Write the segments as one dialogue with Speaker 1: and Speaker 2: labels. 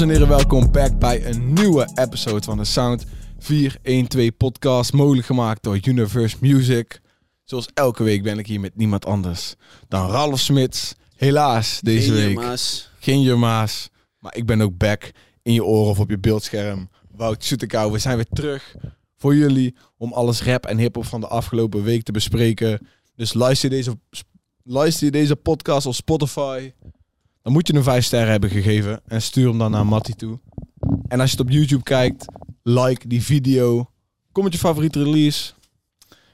Speaker 1: Dames en heren, welkom back bij een nieuwe episode van de Sound 412 podcast, mogelijk gemaakt door Universe Music. Zoals elke week ben ik hier met niemand anders dan Ralf Smits. Helaas deze
Speaker 2: Geen
Speaker 1: week geen Jurma's, maar ik ben ook back in je oren of op je beeldscherm. Wout Soetekau, we zijn weer terug voor jullie om alles rap en hiphop van de afgelopen week te bespreken. Dus luister deze, luister je deze podcast op Spotify, dan moet je een 5 sterren hebben gegeven en stuur hem dan naar Matty toe. En als je het op YouTube kijkt, like die video, kom met je favoriete release.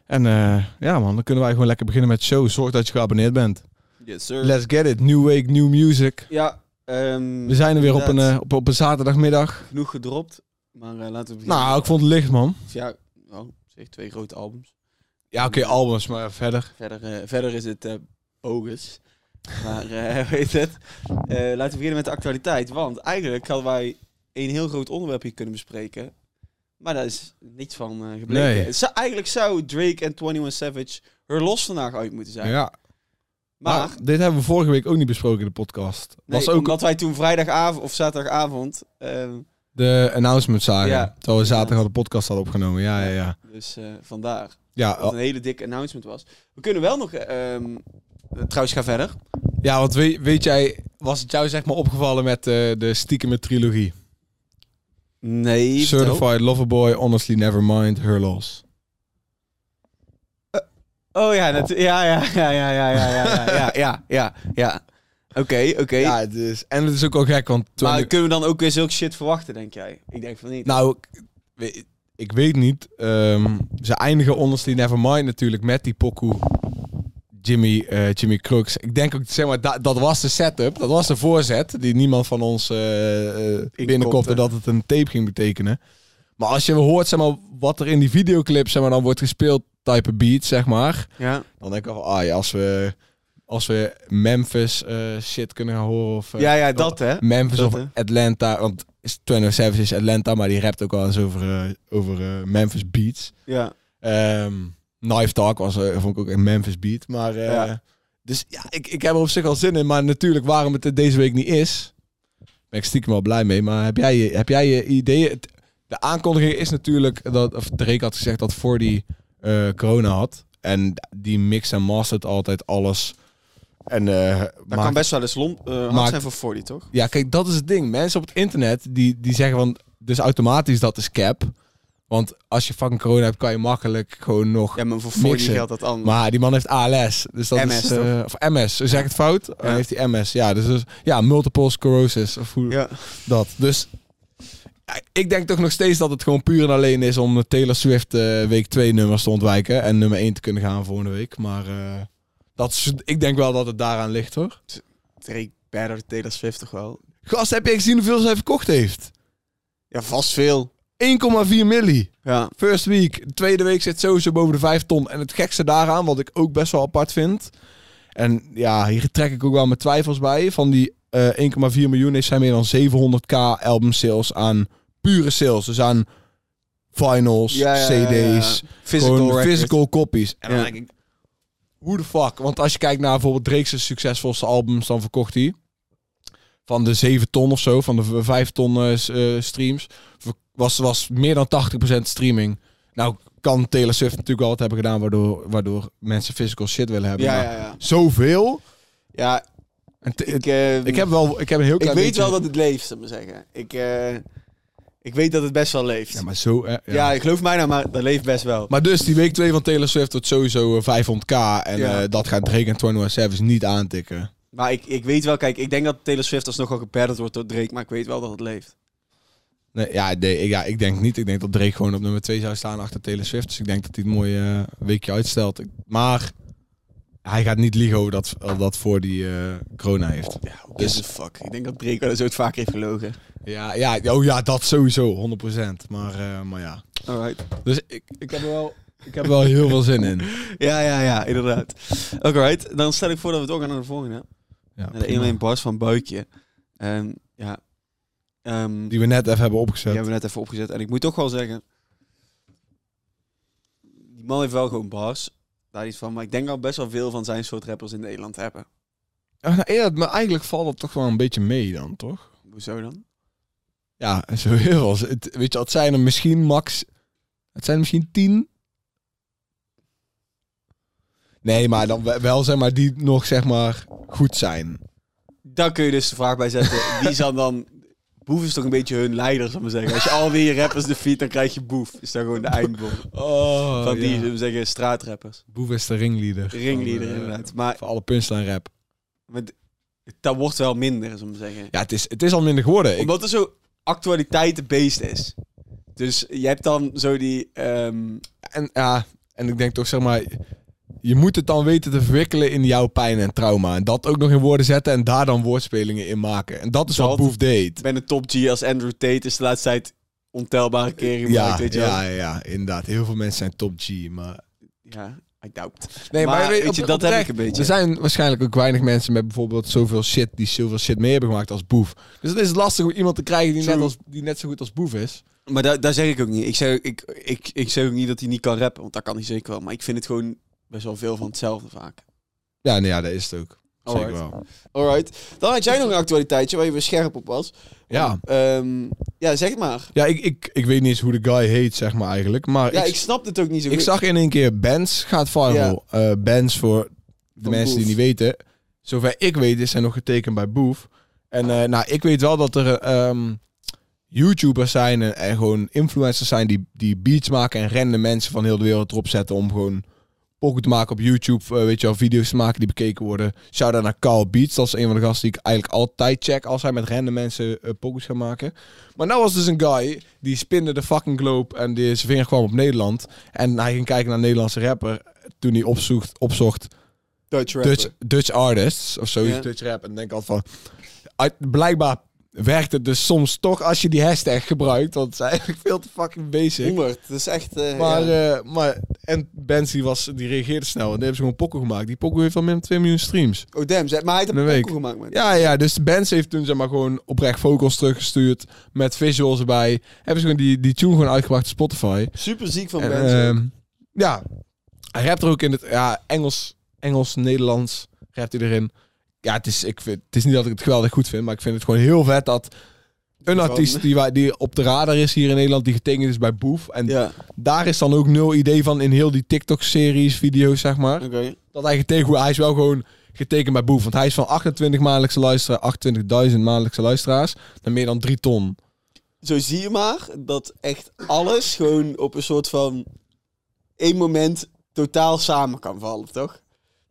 Speaker 1: En eh, ja man, dan kunnen wij gewoon lekker beginnen met de show. Zorg dat je geabonneerd bent.
Speaker 2: Yes, sir.
Speaker 1: Let's get it. New week, new music.
Speaker 2: ja, ehm,
Speaker 1: We zijn er weer op een, eh, op, op een zaterdagmiddag.
Speaker 2: Genoeg gedropt, maar eh, laten we beginnen.
Speaker 1: Nou, ik vond het licht, man.
Speaker 2: Ja, nou, zeg twee grote albums.
Speaker 1: Ja, oké, albums, maar verder.
Speaker 2: Verder, verder is het bogus. Maar eh weet het. Eh, laten we beginnen met de actualiteit. Want eigenlijk hadden wij een heel groot onderwerp hier kunnen bespreken. Maar daar is niets van eh, gebleken.
Speaker 1: Nee.
Speaker 2: Het zou- eigenlijk zou Drake en 21 Savage er los vandaag uit moeten zijn.
Speaker 1: Ja.
Speaker 2: Maar,
Speaker 1: Maar dit hebben we vorige week ook niet besproken in de podcast.
Speaker 2: nee,
Speaker 1: Was ook
Speaker 2: omdat wij toen vrijdagavond of zaterdagavond... ehm,
Speaker 1: de announcement zagen.
Speaker 2: Ja.
Speaker 1: Terwijl we zaterdag al de podcast hadden opgenomen. Ja, ja, ja.
Speaker 2: Dus eh, vandaar.
Speaker 1: Ja,
Speaker 2: Dat het
Speaker 1: oh,
Speaker 2: een hele dikke announcement was. We kunnen wel nog... ehm, eh, trouwens, ga verder.
Speaker 1: ja want weet, weet jij, was het jou zeg maar opgevallen met eh, de stiekeme trilogie?
Speaker 2: Nee.
Speaker 1: Certified Loverboy, Honestly Nevermind, Her Loss.
Speaker 2: Oh ja, dat, ja, ja, ja, ja, ja, ja, ja, ja, ja, ja, ja. Oké, oké.
Speaker 1: Ja, is, en het is ook wel gek, want...
Speaker 2: Maar kunnen we dan ook weer zulke shit verwachten, denk jij? Ik denk van niet.
Speaker 1: Nou, ik weet, niet. Ehm, ze eindigen Honestly Nevermind natuurlijk met die pokoe Jimmy, eh, Jimmy Crooks. Ik denk ook, zeg maar, dat, dat was de setup. Dat was de voorzet die niemand van ons eh, binnenkopte dat het een tape ging betekenen. Maar als je hoort, zeg maar, wat er in die videoclip, zeg maar, dan wordt gespeeld, type beat, zeg maar.
Speaker 2: ja.
Speaker 1: Dan denk ik al, ah ja, als we, als we Memphis shit kunnen horen. Of,
Speaker 2: ja, ja, dat hè.
Speaker 1: Memphis
Speaker 2: Dat,
Speaker 1: of
Speaker 2: hè?
Speaker 1: Atlanta. Want is 21 Savage is Atlanta, maar die rapt ook wel eens over, over Memphis beats.
Speaker 2: Ja.
Speaker 1: Ehm Knife Talk was, eh, vond ik ook een Memphis beat. Maar, eh,
Speaker 2: Ja.
Speaker 1: Dus ja, ik, ik heb er op zich al zin in. Maar natuurlijk, waarom het deze week niet is, ben ik stiekem wel blij mee. Maar heb jij, je- heb jij je ideeën? De aankondiging is natuurlijk, dat, of Drake had gezegd dat voor die eh, corona had. En die mix en mastert altijd alles. En, eh,
Speaker 2: Dat
Speaker 1: maakt-
Speaker 2: kan best wel eens lomp, hard
Speaker 1: Maakt-
Speaker 2: zijn voor 40, toch?
Speaker 1: ja, kijk, dat is het ding. Mensen op het internet die, die zeggen van, dus automatisch dat is cap. Want als je fucking corona hebt, kan je makkelijk gewoon nog.
Speaker 2: Ja, maar voor 40
Speaker 1: Mixen.
Speaker 2: geldt dat anders.
Speaker 1: Maar die man heeft ALS. Dus dat
Speaker 2: MS
Speaker 1: is, eh, of MS. Zeg ik het fout? Dan
Speaker 2: Ja.
Speaker 1: heeft hij MS. Ja, dus, dus ja, multiple sclerosis. Of hoe
Speaker 2: ja.
Speaker 1: dat. Dus ja, ik denk toch nog steeds dat het gewoon puur en alleen is om Taylor Swift eh, week 2 nummers te ontwijken. En nummer 1 te kunnen gaan volgende week. Maar eh, dat is, ik denk wel dat het daaraan ligt hoor.
Speaker 2: Drake better Taylor Swift toch wel?
Speaker 1: Gast, heb je gezien hoeveel zij verkocht heeft? 1,4
Speaker 2: Ja, vast veel.
Speaker 1: Milli.
Speaker 2: Ja.
Speaker 1: First week. De tweede week zit sowieso boven de 5 ton. En het gekste daaraan, wat ik ook best wel apart vind. En ja, hier trek ik ook wel mijn twijfels bij. Van die eh 1,4 miljoen heeft zij meer dan 700k album sales aan pure sales. Dus aan vinyls,
Speaker 2: Ja, ja, ja, ja.
Speaker 1: cd's,
Speaker 2: Physical
Speaker 1: copies. En dan denk ik, hoe de fuck? Want als je kijkt naar bijvoorbeeld Drake's succesvolste albums, dan verkocht hij van de 7 ton of zo, van de v- 5 ton eh, eh, streams, was, was meer dan 80% streaming. Nou kan Taylor Swift natuurlijk wel wat hebben gedaan waardoor, waardoor mensen physical shit willen hebben.
Speaker 2: Ja,
Speaker 1: maar
Speaker 2: ja, ja.
Speaker 1: Zoveel.
Speaker 2: Ja, ik, eh,
Speaker 1: ik heb wel, ik heb een heel
Speaker 2: ik
Speaker 1: klein
Speaker 2: weet
Speaker 1: beetje-
Speaker 2: wel dat het leeft, zal ik maar zeggen. Ik, eh, ik weet dat het best wel leeft.
Speaker 1: Ja, maar zo. eh, ja.
Speaker 2: Ja, ik geloof mij nou, maar dat leeft best wel.
Speaker 1: Maar dus die week 2 van Taylor Swift wordt sowieso eh, 500k en
Speaker 2: Ja.
Speaker 1: dat gaat Drake en 21 Savage niet aantikken.
Speaker 2: Maar ik, ik weet wel, kijk, ik denk dat Taylor Swift alsnog al gepaddeld wordt door Drake, maar ik weet wel dat het leeft.
Speaker 1: Nee, ja, nee, ik, ja, ik denk niet. Ik denk dat Drake gewoon op nummer 2 zou staan achter Taylor Swift. Dus ik denk dat hij het mooie eh, weekje uitstelt. Maar hij gaat niet liegen over dat, dat voor die eh, corona heeft.
Speaker 2: Ja, dus fuck. Ik denk dat Drake wel eens ooit vaker heeft gelogen.
Speaker 1: Ja, ja, oh ja, dat sowieso, 100%. Maar, eh, maar ja.
Speaker 2: Alright.
Speaker 1: Dus ik, ik, heb er wel, ik heb er wel heel veel zin in.
Speaker 2: Ja, ja, ja, inderdaad. Alright, dan stel ik voor dat we doorgaan naar de volgende.
Speaker 1: Ja,
Speaker 2: de
Speaker 1: prima.
Speaker 2: 1 bars van Buikje. En ja, ehm,
Speaker 1: Die we net even hebben
Speaker 2: die
Speaker 1: opgezet.
Speaker 2: hebben we net even opgezet. En ik moet toch wel zeggen, die man heeft wel gewoon bars. Daar iets van. Maar ik denk al best wel veel van zijn soort rappers in Nederland hebben.
Speaker 1: Ja, nou, ja, maar eigenlijk valt het toch wel een beetje mee dan, toch?
Speaker 2: Hoezo dan?
Speaker 1: Ja, zo heel veel. Het, weet je, het zijn er misschien max... Het zijn er misschien tien. Nee, maar dan we- wel zeg maar die nog zeg maar goed zijn.
Speaker 2: Daar kun je dus de vraag bij zetten. Wie zal dan... Boef is toch een beetje hun leider, zal ik maar zeggen. Als je alweer je rappers defeat, dan krijg je Boef. Is dan gewoon de eindbom.
Speaker 1: Oh,
Speaker 2: van die, zullen we zeggen, straatrappers.
Speaker 1: Boef is de ringleader.
Speaker 2: Ringleader,
Speaker 1: Van,
Speaker 2: inderdaad. Maar,
Speaker 1: Voor alle punchline rap.
Speaker 2: maar d- dat wordt wel minder, zullen we zeggen.
Speaker 1: Ja, het is, het is al minder geworden. Ik,
Speaker 2: Omdat er zo actualiteitenbeest is. Dus je hebt dan zo die... ehm,
Speaker 1: en, ja, en ik denk toch zeg maar... Je moet het dan weten te verwikkelen in jouw pijn en trauma. En dat ook nog in woorden zetten en daar dan woordspelingen in maken. En dat is wat Boef deed.
Speaker 2: Ik ben een top G als Andrew Tate is de laatste tijd ontelbare keren
Speaker 1: Ja,
Speaker 2: gemaakt, weet je wel.
Speaker 1: ja, ja, inderdaad. Heel veel mensen zijn top G, maar...
Speaker 2: Ja, I doubt.
Speaker 1: Nee,
Speaker 2: Maar weet
Speaker 1: op-
Speaker 2: je, dat heb ik een beetje.
Speaker 1: Er zijn waarschijnlijk ook weinig mensen met bijvoorbeeld zoveel shit... die zoveel shit mee hebben gemaakt als Boef. Dus het is lastig om iemand te krijgen die, net, als, die net zo goed als Boef is.
Speaker 2: Maar daar, daar zeg ik ook niet. Ik zeg, ik, ik, ik zeg ook niet dat hij niet kan rappen, want dat kan hij zeker wel. Maar ik vind het gewoon best wel veel van hetzelfde vaak.
Speaker 1: Ja, nee, ja, dat is het ook. Zeker
Speaker 2: Alright.
Speaker 1: wel.
Speaker 2: Alright. Dan had jij nog een actualiteitje waar je weer scherp op was.
Speaker 1: Ja,
Speaker 2: Ehm, ja, zeg het maar.
Speaker 1: ja ik, ik, ik weet niet eens hoe de guy heet, zeg maar eigenlijk. Maar
Speaker 2: Ja,
Speaker 1: ik,
Speaker 2: ik snap het ook niet zo
Speaker 1: ik zag in één keer Benz gaat viral. Eh Benz, voor de
Speaker 2: Van
Speaker 1: mensen die niet weten. Zover ik weet is hij nog getekend bij Boef. En eh, nou, ik weet wel dat er ehm, YouTubers zijn en, en gewoon influencers zijn die, die beats maken en random mensen van heel de wereld erop zetten om gewoon pokken te maken op YouTube, eh, weet je wel, video's te maken die bekeken worden. Shout-out naar Carl Beats, dat is een van de gasten die ik eigenlijk altijd check als hij met random mensen uh, pokus gaat maken. Maar nou was dus een guy die spinde de fucking globe en die zijn vinger kwam op Nederland. En hij ging kijken naar een Nederlandse rapper toen hij opzocht, opzocht
Speaker 2: Dutch.
Speaker 1: Dutch, Dutch artists of zoiets. Dutch rap. En denk altijd van, uit- blijkbaar werkt het dus soms toch als je die hashtag gebruikt, want het is eigenlijk veel te fucking basic.
Speaker 2: 100. Dat is echt... eh,
Speaker 1: Maar,
Speaker 2: ja.
Speaker 1: eh, maar en Benzi was, die reageerde snel en die hebben ze gewoon pokken gemaakt. Die pokken heeft al meer dan 2 miljoen streams.
Speaker 2: Oh damn, zeg- maar hij heeft een pokoe gemaakt, man.
Speaker 1: Ja, ja, dus Benz heeft toen zeg maar gewoon oprecht vocals teruggestuurd met visuals erbij. Hebben ze gewoon die, die tune gewoon uitgebracht op Spotify.
Speaker 2: Super ziek van
Speaker 1: En,
Speaker 2: mensen.
Speaker 1: ehm, ja, hij rapt er ook in het ja, Engels, Engels, Nederlands rapt hij erin. Ja, het is, ik vind, het is niet dat ik het geweldig goed vind, maar ik vind het gewoon heel vet dat een artiest die, wij- die op de radar is hier in Nederland, die getekend is bij Boef. En
Speaker 2: ja,
Speaker 1: daar is dan ook nul idee van in heel die TikTok-series, video's, zeg maar. Dat hij getekend Hij is wel gewoon getekend bij Boef. Want hij is van 28 maandelijkse luisteraars, 28.000 maandelijkse luisteraars, naar meer dan 3 ton.
Speaker 2: Zo zie je maar dat echt alles gewoon op een soort van één moment totaal samen kan vallen, toch?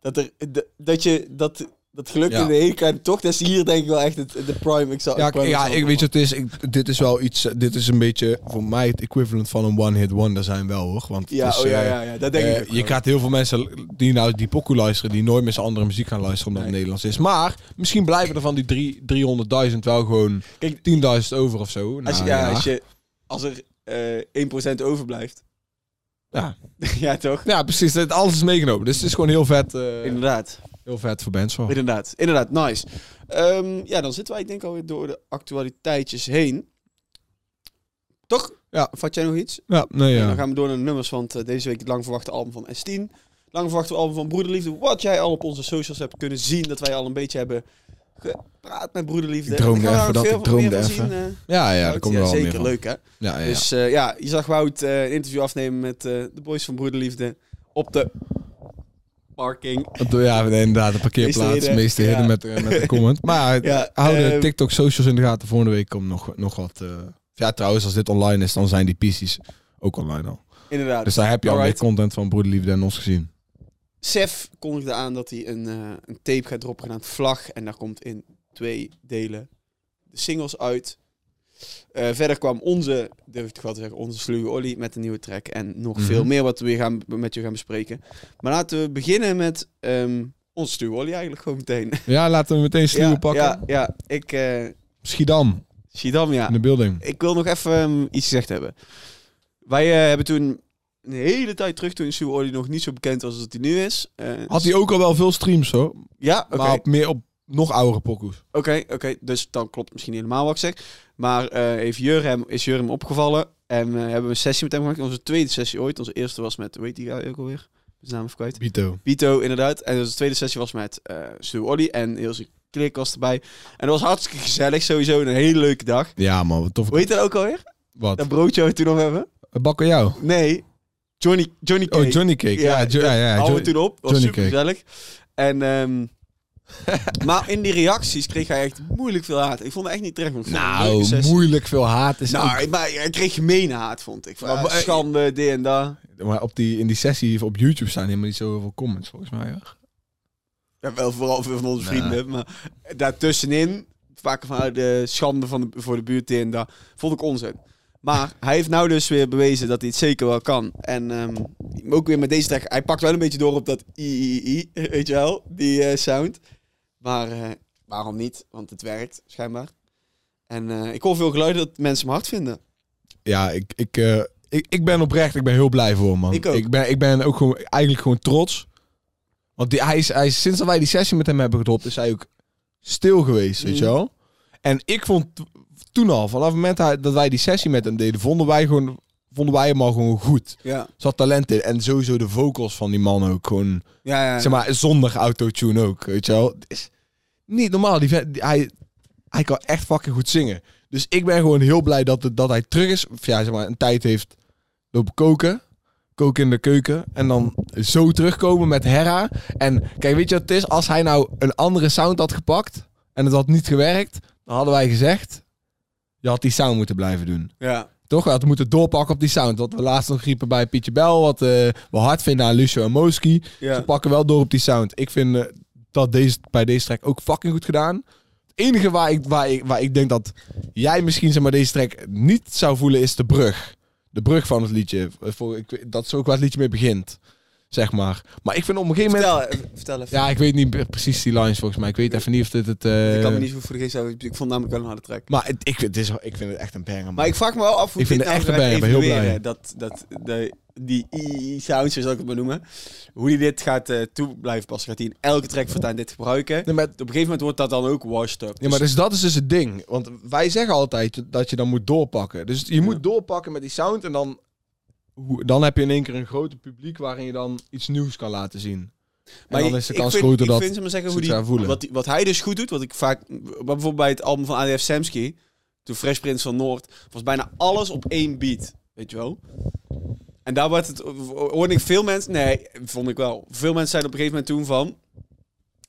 Speaker 2: Dat er dat je dat dat gelukt
Speaker 1: Ja.
Speaker 2: in de hele tocht, dat is hier denk ik wel echt het, de prime
Speaker 1: Ja,
Speaker 2: prime
Speaker 1: ja
Speaker 2: example
Speaker 1: ik weet je het is. Ik, dit is wel iets. Dit is een beetje voor mij het equivalent van een one-hit wonder zijn wel hoor. Want het
Speaker 2: Ja,
Speaker 1: is,
Speaker 2: oh ja,
Speaker 1: eh,
Speaker 2: ja, ja, dat denk
Speaker 1: eh,
Speaker 2: ik ook
Speaker 1: je gaat heel veel mensen die nou die pokoe luisteren, die nooit meer zijn andere muziek gaan luisteren omdat
Speaker 2: Nee.
Speaker 1: het Nederlands is. Maar misschien blijven er van die drie- 300.000 wel gewoon
Speaker 2: Kijk,
Speaker 1: 10.000 over of zo.
Speaker 2: Als, je, ja, als, je, als er eh 1% overblijft.
Speaker 1: Ja.
Speaker 2: ja, toch?
Speaker 1: ja, precies. Het- Alles is meegenomen. Dus het is gewoon heel vet. eh,
Speaker 2: Inderdaad.
Speaker 1: Heel vet voor bands. hoor.
Speaker 2: Inderdaad, inderdaad, nice. Ehm, ja, dan zitten wij denk ik alweer door de actualiteitjes heen. Toch?
Speaker 1: Ja.
Speaker 2: Vat jij nog iets?
Speaker 1: Ja, nee,
Speaker 2: En
Speaker 1: ja.
Speaker 2: dan gaan we door naar de nummers, want eh, deze week het lang verwachte album van S10. Lang verwachte album van Broederliefde. Wat jij al op onze socials hebt kunnen zien, dat wij al een beetje hebben gepraat met Broederliefde.
Speaker 1: Ik droomde even dat- ik droomde even.
Speaker 2: zien, eh,
Speaker 1: Ja, ja,
Speaker 2: Wout.
Speaker 1: komt er wel
Speaker 2: zeker
Speaker 1: meer
Speaker 2: leuk hè.
Speaker 1: Ja, ja, ja.
Speaker 2: Dus eh, ja, je zag Wout een interview afnemen met de boys van Broederliefde op de parking.
Speaker 1: Ja, inderdaad, de parkeerplaats.
Speaker 2: Meeste ja.
Speaker 1: met, eh, met de comment. Maar
Speaker 2: Ja,
Speaker 1: hou de
Speaker 2: ehm,
Speaker 1: TikTok socials in de gaten. Volgende week komt nog, nog wat... eh, Ja, trouwens, als dit online is, dan zijn die PC's ook online al.
Speaker 2: Inderdaad.
Speaker 1: Dus daar heb je al
Speaker 2: Alright.
Speaker 1: content van Broederliefde en ons gezien.
Speaker 2: Sef kondigde aan dat hij een, eh, een tape gaat droppen genaamd Vlag. En daar komt in twee delen de singles uit. Eh, verder kwam onze, durf ik te zeggen, onze sluwe Olly met een nieuwe track. En nog
Speaker 1: Mhm.
Speaker 2: veel meer wat we gaan, met je gaan bespreken. Maar laten we beginnen met ehm, onze sluwe Olly eigenlijk gewoon meteen.
Speaker 1: Ja, laten we meteen sluwe
Speaker 2: ja,
Speaker 1: pakken.
Speaker 2: Ja, ja, ik... eh
Speaker 1: Schiedam,
Speaker 2: Schiedam, ja.
Speaker 1: in de building.
Speaker 2: Ik wil nog even ehm, iets gezegd hebben. Wij eh, hebben toen een hele tijd terug, toen Sue Olly nog niet zo bekend was als het hij nu is.
Speaker 1: Had hij ook al wel veel streams hoor.
Speaker 2: Ja.
Speaker 1: Maar op meer op nog oudere pokoes.
Speaker 2: Oké, oké. Dus dan klopt misschien helemaal wat ik zeg. Maar eh heeft Jurem, is Jurem opgevallen. En eh, hebben we een sessie met hem gemaakt. Onze tweede sessie ooit. Onze eerste was met, weet die guy ook alweer? Zijn naam even kwijt.
Speaker 1: Bito.
Speaker 2: Pito, inderdaad. En onze tweede sessie was met eh Stu Olly en Ilse klik was erbij. En dat was hartstikke gezellig, sowieso een hele leuke dag.
Speaker 1: Ja, man, wat tof.
Speaker 2: Hoe heet dat ook alweer?
Speaker 1: Wat?
Speaker 2: Dat broodje wat we toen nog hebben?
Speaker 1: Bakken jou?
Speaker 2: Nee, Johnny, Johnny Cake.
Speaker 1: Oh, Johnny Cake. Ja,
Speaker 2: Ja,
Speaker 1: Jo- ja, ja.
Speaker 2: We toen op. Was
Speaker 1: Johnny
Speaker 2: super gezellig. En, ehm, maar in die reacties kreeg hij echt moeilijk veel haat. Ik vond het echt niet terecht. want
Speaker 1: Nou, moeilijk veel haat is
Speaker 2: Nou,
Speaker 1: ook-
Speaker 2: maar hij kreeg gemene haat, vond ik. Van,
Speaker 1: Maar- maar-
Speaker 2: schande, dit en dat.
Speaker 1: Maar op die, in die sessie op YouTube staan helemaal niet zoveel comments, volgens mij. Hoor.
Speaker 2: Ja, wel vooral veel van onze vrienden. Maar daartussenin, vaak van de schande van de, voor de buurt dit en dat, vond ik onzin. Maar hij heeft nou dus weer bewezen dat hij het zeker wel kan. En ehm, ook weer met deze track. Hij pakt wel een beetje door op dat i, i, i, weet je wel, die eh, sound. Maar eh, waarom niet? Want het werkt, schijnbaar. En eh, ik hoor veel geluiden dat mensen hem hard vinden.
Speaker 1: Ja, ik, ik, eh, ik, ik ben oprecht, ik ben heel blij voor hem, man.
Speaker 2: Ik ook.
Speaker 1: Ik ben, ik ben ook gewoon, eigenlijk gewoon trots. Want die, hij is, hij is, sinds dat wij die sessie met hem hebben gedropt, is hij ook stil geweest, weet je
Speaker 2: Mm.
Speaker 1: wel. En ik vond toen al, vanaf het moment dat wij die sessie met hem deden, vonden wij, gewoon, vonden wij hem al gewoon goed.
Speaker 2: Ja,
Speaker 1: zat talent in. En sowieso de vocals van die man ook gewoon,
Speaker 2: ja, ja.
Speaker 1: zeg maar, zonder autotune ook, weet je wel. Is niet normaal. Die, vent- die- hij, hij kan echt fucking goed zingen. Dus ik ben gewoon heel blij dat, het, dat hij terug is. Of ja, zeg maar, een tijd heeft lopen koken. Koken in de keuken. En dan zo terugkomen met Hera. En kijk, weet je wat het is? Als hij nou een andere sound had gepakt. En het had niet gewerkt. Dan hadden wij gezegd. Je had die sound moeten blijven doen.
Speaker 2: ja.
Speaker 1: Toch? We hadden moeten doorpakken op die sound. Wat we laatst nog riepen bij Pietje Bel. Wat eh, we hard vinden aan Lucio en Moski.
Speaker 2: ja.
Speaker 1: Ze pakken wel door op die sound. Ik vind eh, dat deze, bij deze track ook fucking goed gedaan. Het enige waar ik, waar, ik, waar ik denk dat jij misschien zeg maar, deze track niet zou voelen is de brug. De brug van het liedje. Dat is ook waar het liedje mee begint. Zeg maar. Maar ik vind op een gegeven moment...
Speaker 2: Vertel, even- vertel even.
Speaker 1: Ja, ik weet niet precies die lines volgens mij. Ik weet even niet of dit het... eh,
Speaker 2: ik kan me niet zo voor de geest houden. Ik vond namelijk wel een harde track.
Speaker 1: Maar het- ik, vind, het is, ik vind het echt een banger. man.
Speaker 2: Maar ik vraag me wel af hoe
Speaker 1: Ik vind
Speaker 2: dit
Speaker 1: het
Speaker 2: nou
Speaker 1: echt een
Speaker 2: gaat
Speaker 1: banger, ik ben heel
Speaker 2: evalueren.
Speaker 1: blij.
Speaker 2: Dat, dat de, die i-sounds, zo zal ik het maar noemen. Hoe hij dit gaat eh, toe blijven passen. Gaat hij in elke track voortaan dit gebruiken?
Speaker 1: Nee, maar
Speaker 2: Op een gegeven moment wordt dat dan ook washed up.
Speaker 1: Ja, maar dus dat is dus het ding. Want wij zeggen altijd dat je dan moet doorpakken. Dus je moet doorpakken met die sound en dan, hoe- dan heb je in één keer een groter publiek waarin je dan iets nieuws kan laten zien.
Speaker 2: Maar
Speaker 1: en dan is de
Speaker 2: ik
Speaker 1: kans
Speaker 2: vind,
Speaker 1: groter
Speaker 2: ik
Speaker 1: dat
Speaker 2: vind, zeg maar zeggen,
Speaker 1: ze
Speaker 2: hoe die,
Speaker 1: voelen.
Speaker 2: wat, die- wat hij dus goed doet, wat ik vaak... Bijvoorbeeld bij het album van ADF Samsky, toen Fresh Prince van Noord, was bijna alles op één beat. Weet je wel? En daar wordt het... Hoorde ik veel mensen... Nee, vond ik wel. Veel mensen zeiden op een gegeven moment toen van...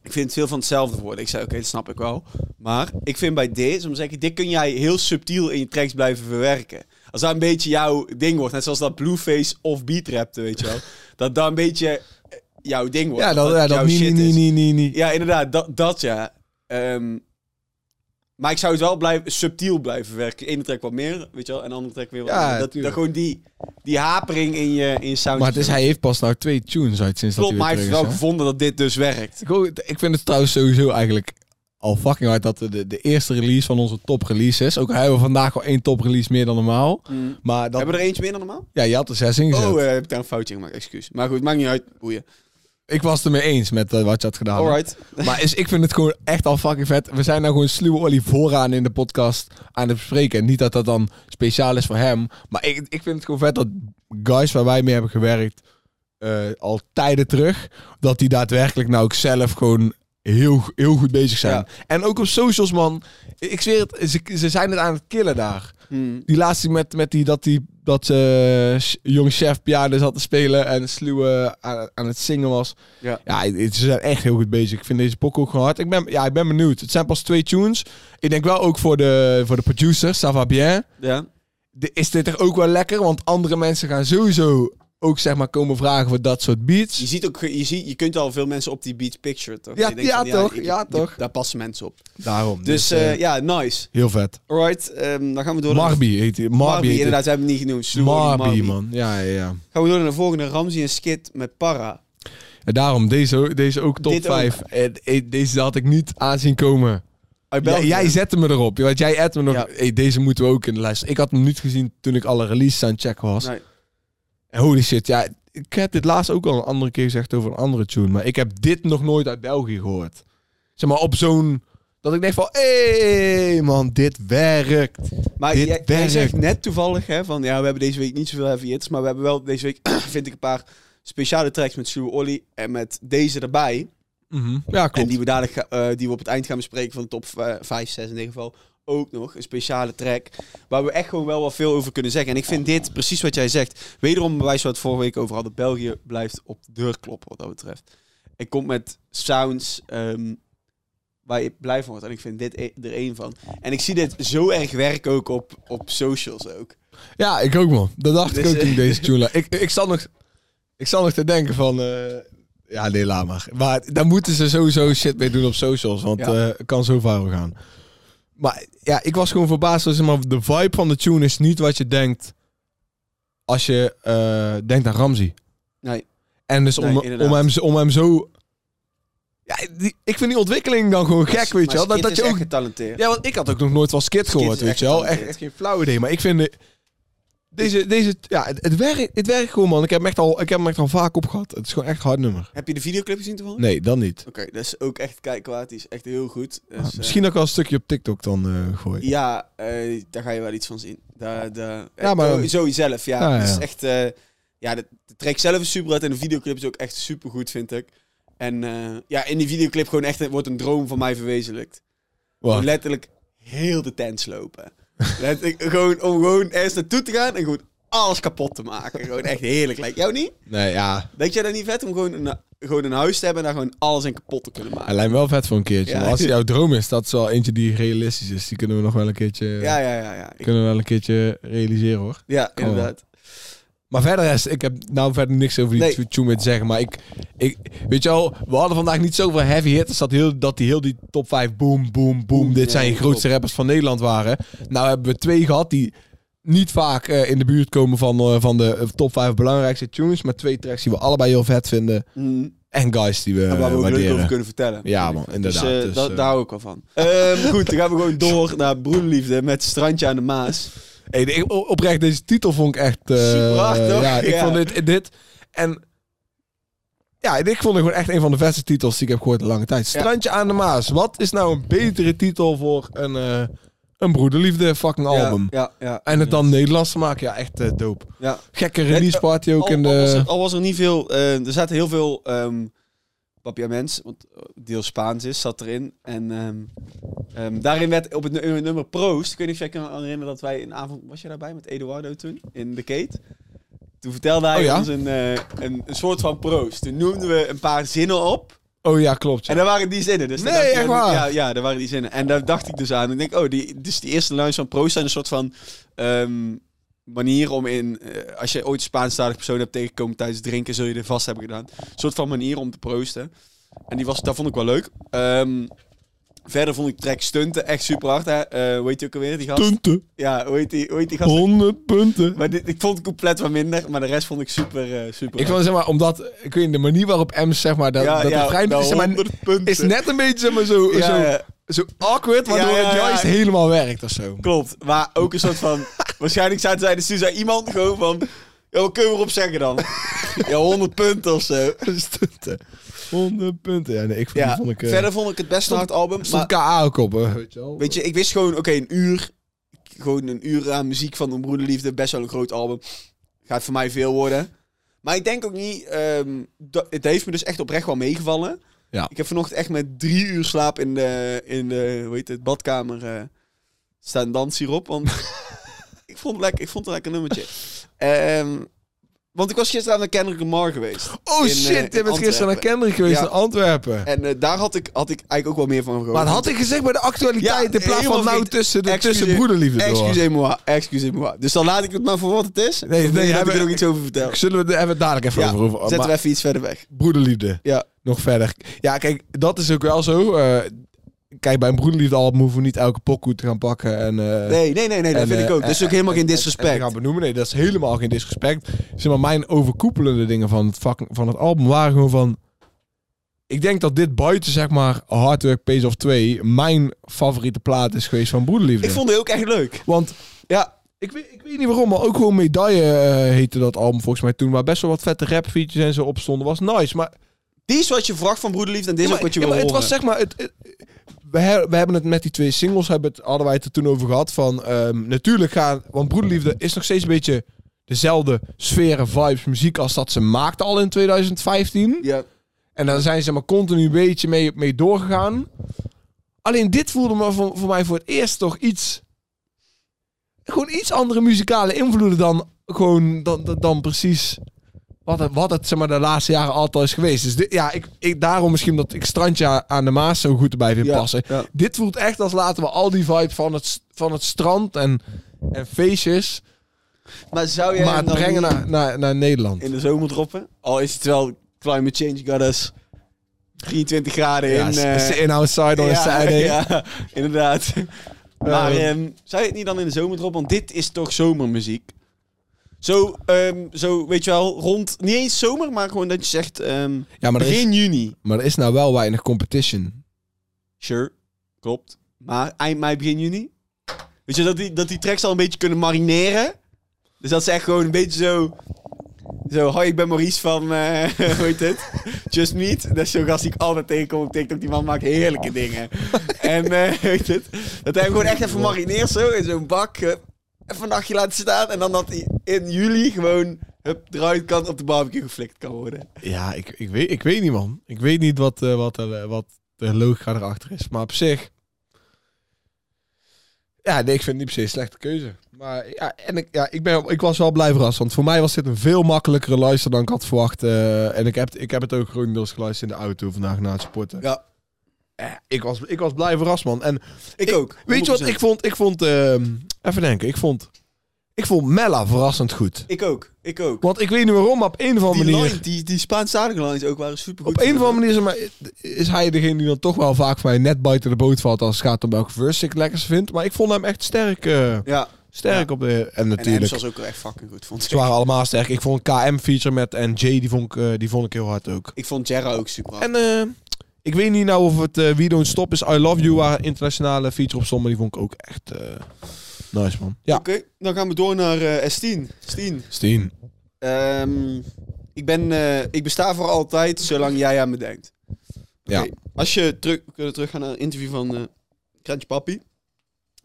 Speaker 2: Ik vind het veel van hetzelfde worden. Ik zei, oké, dat snap ik wel. Maar ik vind bij dit, om te zeggen, dit kun jij heel subtiel in je tracks blijven verwerken. Als dat een beetje jouw ding wordt, net zoals dat Blueface of Beat rapte, weet je wel. Dat dat een beetje eh, jouw ding wordt.
Speaker 1: ja, dat,
Speaker 2: dat
Speaker 1: ja, dat
Speaker 2: jouw
Speaker 1: niet,
Speaker 2: shit
Speaker 1: niet,
Speaker 2: is.
Speaker 1: niet, niet, niet.
Speaker 2: Ja, inderdaad, dat, dat ja. Ehm, maar ik zou het wel blijven, subtiel blijven werken. Ene track wat meer, weet je wel, en de andere track weer wat
Speaker 1: Ja.
Speaker 2: Dat, dat gewoon die, die hapering in je, in sound.
Speaker 1: Maar het is, hij heeft pas nou twee tunes uit sinds
Speaker 2: Klopt,
Speaker 1: dat
Speaker 2: maar
Speaker 1: hij
Speaker 2: hij
Speaker 1: weer
Speaker 2: heeft wel gevonden dat dit dus werkt.
Speaker 1: Ik, ik vind het trouwens sowieso eigenlijk al fucking hard dat de, de eerste release van onze top release is. Ook hebben we vandaag al één top release meer dan normaal. Maar dat,
Speaker 2: Hebben we er eentje meer dan normaal?
Speaker 1: ja, je had er zes ingezet.
Speaker 2: Oh, eh, heb ik daar een foutje gemaakt, excuus. Maar goed, maakt niet uit, boeien.
Speaker 1: Ik was het ermee eens met eh, wat je had gedaan.
Speaker 2: Alright.
Speaker 1: Maar is, ik vind het gewoon echt al fucking vet. We zijn nou gewoon sluwe Olly vooraan in de podcast aan het bespreken. Niet dat dat dan speciaal is voor hem. Maar ik, ik vind het gewoon vet dat guys waar wij mee hebben gewerkt... eh, al tijden terug... dat die daadwerkelijk nou ook zelf gewoon heel, heel goed bezig zijn.
Speaker 2: Ja.
Speaker 1: En ook op socials, man. Ik zweer het, ze, ze zijn het aan het killen daar.
Speaker 2: Hmm.
Speaker 1: Die laatste met, met die, dat die dat eh, ch- jong chef piano zat te spelen en sluwe aan, aan het zingen was.
Speaker 2: Ja.
Speaker 1: Ja, het- ze zijn echt heel goed bezig. Ik vind deze pok ook gewoon hard. Ik ben, ja, ik ben benieuwd. Het zijn pas twee tunes. Ik denk wel ook voor de, voor de producer, ça va bien.
Speaker 2: Ja.
Speaker 1: De- is dit er ook wel lekker? Want andere mensen gaan sowieso ook zeg maar komen vragen voor dat soort beats.
Speaker 2: Je ziet ook, je, ziet, je kunt al veel mensen op die beat picture, toch?
Speaker 1: Ja, ja,
Speaker 2: van,
Speaker 1: toch,
Speaker 2: ik-
Speaker 1: ja,
Speaker 2: ik-
Speaker 1: toch.
Speaker 2: Daar passen mensen op.
Speaker 1: Daarom.
Speaker 2: Dus
Speaker 1: eh,
Speaker 2: eh, ja, nice.
Speaker 1: heel vet.
Speaker 2: Alright, ehm, dan gaan we door naar...
Speaker 1: Marby heet hij. Marby,
Speaker 2: inderdaad, we hebben hem niet genoemd.
Speaker 1: Marby, man. Ja, ja, ja.
Speaker 2: Gaan we door naar de volgende. Ramsey en Skit met Para.
Speaker 1: En daarom, deze, deze ook top
Speaker 2: Dit ook.
Speaker 1: 5. Deze had ik niet aanzien komen. Ja, jij zette me erop. Want jij add me nog.
Speaker 2: Ja.
Speaker 1: Hey, deze moeten we ook in de lijst. Ik had hem niet gezien toen ik alle releases aan het checken was.
Speaker 2: Nee.
Speaker 1: En holy shit, ja. Ik heb dit laatst ook al een andere keer gezegd over een andere tune. Maar ik heb dit nog nooit uit België gehoord. Zeg maar op zo'n... Dat ik denk van, hé hey, man, dit werkt.
Speaker 2: Maar
Speaker 1: Dit
Speaker 2: jij,
Speaker 1: werkt.
Speaker 2: zegt net toevallig hè, van ja, we hebben deze week niet zoveel heavy hits, maar we hebben wel deze week, vind ik, een paar speciale tracks met Slow Ollie en met deze erbij.
Speaker 1: Mhm. Ja,
Speaker 2: En
Speaker 1: klopt.
Speaker 2: die we, dadelijk eh, die we op het eind gaan bespreken van de top 5, 6 in ieder geval. Ook nog een speciale track. Waar we echt gewoon wel wat veel over kunnen zeggen. En ik vind dit, precies wat jij zegt. Wederom bewijs we het vorige week over hadden. België blijft op de deur kloppen wat dat betreft. Ik kom met sounds ehm, waar je blij van wordt. En ik vind dit e- er één van. En ik zie dit zo erg werken ook op, op socials ook.
Speaker 1: Ja, ik ook man. Dat dacht
Speaker 2: Dus,
Speaker 1: ik ook toen ik
Speaker 2: eh,
Speaker 1: deze tune ik, ik zat nog, ik zat nog te denken van, eh, ja nee, laat maar. Maar daar moeten ze sowieso shit mee doen op socials, want
Speaker 2: Ja.
Speaker 1: eh, kan zo viral gaan. Maar ja, ik was gewoon verbaasd. Maar, de vibe van de tune is niet wat je denkt als je eh, denkt aan Ramsey.
Speaker 2: Nee.
Speaker 1: En dus
Speaker 2: Nee,
Speaker 1: om, hem, zo- om hem zo... Ja, die, ik vind die ontwikkeling dan gewoon gek, weet je wel. Dat, dat je ook
Speaker 2: getalenteerd.
Speaker 1: ja, want ik had ook nog nooit van Skit gehoord, weet
Speaker 2: echt
Speaker 1: je wel. Echt, echt geen flauw idee. Maar ik vind... de- Deze, deze, ja, het, het, werkt, het werkt gewoon, man. Ik heb, hem echt al, ik heb hem echt al vaak op gehad. Het is gewoon echt een hard nummer.
Speaker 2: Heb je de videoclip gezien toevallig?
Speaker 1: Nee, dan niet.
Speaker 2: Oké, dat is ook echt kijkwaard. Die is echt heel goed. Dus,
Speaker 1: Ah,
Speaker 2: eh,
Speaker 1: misschien ook wel een stukje op TikTok dan eh gooien.
Speaker 2: Ja, eh, daar ga je wel iets van zien. Daar, daar,
Speaker 1: Ja, maar-
Speaker 2: eh, zo zelf, ja.
Speaker 1: Ja, ja,
Speaker 2: Het is
Speaker 1: ja.
Speaker 2: echt, eh, ja, de, de track zelf is super uit en de videoclip is ook echt super goed, vind ik. En eh, ja, in die videoclip gewoon echt wordt een droom van mij verwezenlijkt. Letterlijk heel de tent slopen. letterlijk, gewoon om gewoon ergens naartoe te gaan en gewoon alles kapot te maken. Gewoon echt heerlijk. Lijkt jou niet?
Speaker 1: Nee, ja.
Speaker 2: Denk jij dat niet vet om gewoon een, gewoon een huis te hebben en daar gewoon alles in kapot te kunnen maken?
Speaker 1: lijkt me wel vet voor een keertje.
Speaker 2: Ja.
Speaker 1: Maar als het jouw droom is, dat is wel eentje die realistisch is. Die kunnen we nog wel een keertje,
Speaker 2: Ja, ja, ja. Ja, Ik-
Speaker 1: kunnen we wel een keertje realiseren, hoor.
Speaker 2: ja inderdaad.
Speaker 1: Maar verder is, ik heb nou verder niks over die
Speaker 2: Nee.
Speaker 1: tune meer te zeggen. Maar ik, ik, weet je wel, we hadden vandaag niet zoveel heavy hitters. Dat, heel, dat die heel die top 5 boom, boom, boom. Dit
Speaker 2: Ja,
Speaker 1: zijn de grootste rappers van Nederland waren. Nou hebben we twee gehad die niet vaak eh, in de buurt komen van, eh, van de top 5 belangrijkste tunes. Maar twee tracks die we allebei heel vet vinden.
Speaker 2: Mm.
Speaker 1: En guys die we
Speaker 2: En waar we ook leuk
Speaker 1: waarderen.
Speaker 2: over kunnen vertellen.
Speaker 1: Ja man, inderdaad.
Speaker 2: Dus, eh,
Speaker 1: Dus,
Speaker 2: dat, daar hou ik wel van. Ehm, goed, dan gaan we gewoon door naar Broederliefde met Strandje aan de Maas.
Speaker 1: Hey, de- oprecht, deze titel vond ik echt... eh,
Speaker 2: Super?
Speaker 1: Ja, ik
Speaker 2: Ja.
Speaker 1: vond dit, dit... En... Ja, ik vond het gewoon echt een van de beste titels die ik heb gehoord in lange tijd. Strandje aan de Maas. Wat is nou een betere titel voor een, eh een broederliefde fucking album?
Speaker 2: Ja, ja.
Speaker 1: En het dan Nederlands te maken, ja, echt eh, dope.
Speaker 2: Ja.
Speaker 1: Gekke release party ook
Speaker 2: al,
Speaker 1: in
Speaker 2: al was
Speaker 1: de...
Speaker 2: er, al was er niet veel... er zaten heel veel... ehm papiaments, want eh, deel Spaans is, zat erin. En ehm, ehm, daarin werd op het nu- nummer Proost... Ik weet niet of jij kan herinneren dat wij een avond... Was je daarbij met Eduardo toen? In de Kate? Toen vertelde hij
Speaker 1: Oh ja?
Speaker 2: ons een, eh, een, een soort van proost. Toen noemden we een paar zinnen op.
Speaker 1: Oh ja, klopt. ja.
Speaker 2: En daar waren die zinnen. Dus
Speaker 1: Nee,
Speaker 2: dacht
Speaker 1: echt
Speaker 2: ja,
Speaker 1: waar?
Speaker 2: Ja, ja, daar waren die zinnen. En daar dacht ik dus aan. Ik denk, oh, die, dus die eerste lines van proost zijn een soort van ehm, manier om in... eh, als je ooit een Spaanstalig persoon hebt tegengekomen tijdens drinken, zul je er vast hebben gedaan. Een soort van manier om te proosten. En die was, dat vond ik wel leuk. Ehm, verder vond ik track stunten echt super hard. Hè? Eh, hoe heet die ook alweer, die gast? Ja, hoe heet die, hoe heet die gast?
Speaker 1: 100 punten.
Speaker 2: Maar dit, ik vond het compleet wat minder, maar de rest vond ik super, eh, super
Speaker 1: Ik vond zeg maar, omdat... Ik weet de manier waarop M zeg maar... Dat,
Speaker 2: Ja,
Speaker 1: dat
Speaker 2: ja, nou,
Speaker 1: zeg maar,
Speaker 2: 100 punten.
Speaker 1: is net een beetje zeg maar, zo,
Speaker 2: Ja,
Speaker 1: zo,
Speaker 2: ja.
Speaker 1: Zo awkward, waardoor
Speaker 2: Ja, ja,
Speaker 1: het
Speaker 2: ja.
Speaker 1: juist helemaal werkt of zo.
Speaker 2: Klopt, maar ook een soort van... waarschijnlijk zaten zij, dus toen zei iemand gewoon van... Ja, wat kunnen we erop zeggen dan? ja, 100 punten of zo.
Speaker 1: Stunten. 100 punten. Ja, nee, ik vond, ik... eh,
Speaker 2: verder vond ik het best een hard album.
Speaker 1: stond
Speaker 2: Maar
Speaker 1: KA ook op, hè, weet je wel.
Speaker 2: weet je, ik wist gewoon, oké, een uur... Gewoon een uur aan muziek van een broederliefde. Best wel een groot album. Gaat voor mij veel worden. Maar ik denk ook niet... ehm, dat, het heeft me dus echt oprecht wel meegevallen.
Speaker 1: Ja.
Speaker 2: Ik heb vanochtend echt met drie uur slaap in de, in de hoe heet het, badkamer eh, staan dansen hierop. Want ik, vond het lekker, ik vond het een lekker nummertje. Ehm, want ik was gisteren naar Kendrick Lamar geweest.
Speaker 1: Oh
Speaker 2: in,
Speaker 1: shit,
Speaker 2: eh,
Speaker 1: je
Speaker 2: in
Speaker 1: bent gisteren naar
Speaker 2: Antwerpen.
Speaker 1: Kendrick geweest
Speaker 2: Ja.
Speaker 1: in Antwerpen.
Speaker 2: En eh, daar had ik, had ik eigenlijk ook wel meer van gehoord.
Speaker 1: Maar dat had ik gezegd bij de actualiteit
Speaker 2: Ja,
Speaker 1: in plaats van nou tussen de tussen broederliefde door.
Speaker 2: Excusez-moi, excusez-moi. Dus dan laat ik het maar voor wat het is.
Speaker 1: Nee,
Speaker 2: nee,
Speaker 1: nee,
Speaker 2: heb
Speaker 1: hebben-
Speaker 2: ik er nog iets over verteld.
Speaker 1: Zullen we er dadelijk even
Speaker 2: Ja,
Speaker 1: over. over
Speaker 2: Zetten
Speaker 1: maar
Speaker 2: we even iets verder weg.
Speaker 1: broederliefde.
Speaker 2: Ja.
Speaker 1: Nog verder. Ja, kijk, dat is ook wel zo. eh, kijk, bij een broederliefde album hoeven we niet elke pokoe te gaan pakken. En, eh,
Speaker 2: Nee, nee, nee, nee dat
Speaker 1: en,
Speaker 2: vind ik
Speaker 1: eh,
Speaker 2: ook. Dat is ook helemaal
Speaker 1: en-
Speaker 2: geen
Speaker 1: en-
Speaker 2: disrespect.
Speaker 1: en te gaan benoemen. Nee, dat is helemaal geen disrespect. Zeg maar, mijn overkoepelende dingen van het, vak, van het album waren gewoon van... Ik denk dat dit buiten, zeg maar, Hard Work Pays of 2... mijn favoriete plaat is geweest van Broederliefde.
Speaker 2: Ik vond het ook echt leuk.
Speaker 1: Want
Speaker 2: Ja,
Speaker 1: ik weet, ik weet niet waarom, maar ook gewoon Medaille heette dat album volgens mij toen. Waar best wel wat vette rap features en zo op stonden. Was nice, maar...
Speaker 2: die is wat je verwacht van Broederliefde en dit is ook wat je wil
Speaker 1: maar het
Speaker 2: horen.
Speaker 1: was zeg maar... Het, het- we, he- we hebben het met die twee singles, hebben het, hadden wij het er toen over gehad. Van, ehm, natuurlijk gaan... Want Broederliefde is nog steeds een beetje dezelfde sferen, vibes, muziek als dat ze maakte al in 2015.
Speaker 2: Ja,
Speaker 1: En daar zijn ze maar continu een beetje mee, mee doorgegaan. Alleen dit voelde me voor, voor mij voor het eerst toch iets... Gewoon iets andere muzikale invloeden dan gewoon dan, dan, dan precies wat het, wat het zeg maar, de laatste jaren altijd is geweest. Dus dit, ja, ik, ik, daarom misschien dat ik Strandje aan de Maas zo goed erbij vind passen.
Speaker 2: ja.
Speaker 1: Dit voelt echt als laten we al die vibes van het, van het strand en, en feestjes...
Speaker 2: Maar zou jij
Speaker 1: maar het brengen naar, naar, naar Nederland.
Speaker 2: in de zomer droppen? Al is het wel climate change got us 23 graden
Speaker 1: Ja,
Speaker 2: in... eh,
Speaker 1: sitting outside on Saturday.
Speaker 2: ja, inderdaad. maar ehm, zou je het niet dan in de zomer droppen? Want dit is toch zomermuziek? Zo, ehm, zo, weet je wel, rond... Niet eens zomer, maar gewoon dat je zegt... ehm,
Speaker 1: Ja, maar is,
Speaker 2: begin juni.
Speaker 1: maar er is nou wel weinig competition.
Speaker 2: Sure, klopt. Maar eind mei, begin juni? Weet je, dat die, dat die tracks al een beetje kunnen marineren. Dus dat ze echt gewoon een beetje zo... Zo, hoi, ik ben Maurice van, eh hoe heet het? Just Meet. Dat is zo'n gast die ik altijd tegenkom op TikTok. Die man maakt heerlijke dingen. en, eh hoe heet het? Dat hij hem gewoon echt even marineert zo in zo'n bak. eh, even een nachtje laten staan. En dan dat hij in juli gewoon hup, eruit kan op de barbecue geflikt kan worden.
Speaker 1: Ja, ik, ik, weet, ik weet niet, man. Ik weet niet wat, eh, wat, er, wat de logica erachter is. Maar op zich... Ja, nee, ik vind het niet per se een slechte keuze. Maar ja, en ik, ja, ik, ben, ik was wel blij verrast. Want voor mij was dit een veel makkelijkere luister dan ik had verwacht. eh, en ik heb, ik heb het ook grotendeels geluisterd in de auto vandaag na het sporten.
Speaker 2: Ja,
Speaker 1: Eh, ik, was, ik was blij verrast, man. En
Speaker 2: ik, ook.
Speaker 1: weet je wat
Speaker 2: 100%.
Speaker 1: ik vond? Ik vond... ehm, even denken. Ik vond... Ik vond Mella verrassend goed.
Speaker 2: Ik ook. Ik ook.
Speaker 1: Want ik weet niet waarom, maar op een of andere
Speaker 2: Die
Speaker 1: manier...
Speaker 2: line, die, die Spaanstalige lines ook waren super goed.
Speaker 1: Op een of andere manier zeg maar, is hij degene die dan toch wel vaak voor mij net buiten de boot valt als het gaat om welke verse ik het lekkerst vind. Maar ik vond hem echt sterk, eh,
Speaker 2: Ja,
Speaker 1: sterk
Speaker 2: Ja.
Speaker 1: op de... En
Speaker 2: en
Speaker 1: natuurlijk,
Speaker 2: Ems was ook echt fucking goed. Vond ik.
Speaker 1: ze waren allemaal sterk. Ik vond KM-feature met en Jay, die vond, ik, eh, die vond ik heel hard ook.
Speaker 2: Ik vond Jerra ook super hard.
Speaker 1: En eh, ik weet niet nou of het We Don't Stop is I Love You, waar internationale feature op stond, maar die vond ik ook echt nice, man. Ja,
Speaker 2: Oké, dan gaan we door naar eh S10. Steen.
Speaker 1: Steen.
Speaker 2: Ehm, ik, ben, eh, ik besta voor altijd zolang jij aan me denkt.
Speaker 1: Ja.
Speaker 2: Als je terug, we kunnen teruggaan naar een interview van eh Krantje Papi.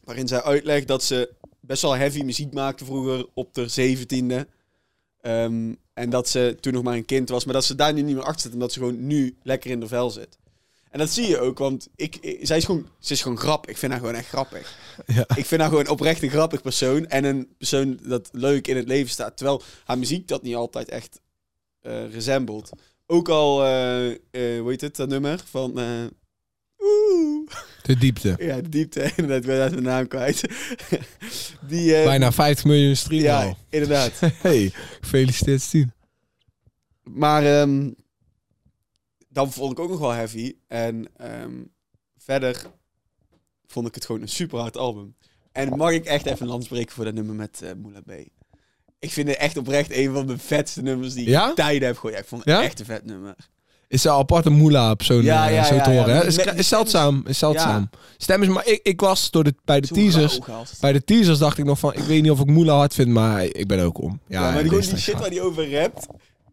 Speaker 2: Waarin zij uitlegt dat ze best wel heavy muziek maakte vroeger op de zeventiende. Ehm, en dat ze toen nog maar een kind was. Maar dat ze daar nu niet meer achter zit. Omdat ze gewoon nu lekker in de vel zit. En dat zie je ook, want ik, ik- zij is gewoon, ze is gewoon grappig. Ik vind haar gewoon echt grappig.
Speaker 1: Ja.
Speaker 2: Ik vind haar gewoon oprecht een grappig persoon. En een persoon dat leuk in het leven staat. Terwijl haar muziek dat niet altijd echt eh resembelt. Ook al, eh eh hoe heet het, dat nummer van... eh, Oeh.
Speaker 1: De diepte.
Speaker 2: Ja, de diepte, inderdaad. Ik ben uit mijn naam kwijt. Die,
Speaker 1: Bijna 50 miljoen streams
Speaker 2: Ja,
Speaker 1: al.
Speaker 2: inderdaad.
Speaker 1: Hey, gefeliciteerd Steen.
Speaker 2: Maar ehm dan vond ik ook nog wel heavy. En ehm, verder vond ik het gewoon een super hard album. En mag ik echt even een land spreken voor dat nummer met eh Moula B. Ik vind het echt oprecht een van de vetste nummers die ik tijden heb gehoord. Ja, ik vond het
Speaker 1: Ja?
Speaker 2: echt een vet nummer.
Speaker 1: Is een aparte moela op zo'n
Speaker 2: Ja,
Speaker 1: eh,
Speaker 2: ja,
Speaker 1: zo
Speaker 2: ja,
Speaker 1: te horen. hè? Is, is zeldzaam. Is zeldzaam. Stem is maar ik, ik was door de, bij de
Speaker 2: Zo
Speaker 1: teasers. Bij de teasers dacht ik nog van, ik weet niet of ik moela hard vind, maar ik ben ook om. Ja,
Speaker 2: maar die, die shit waar die over rapt.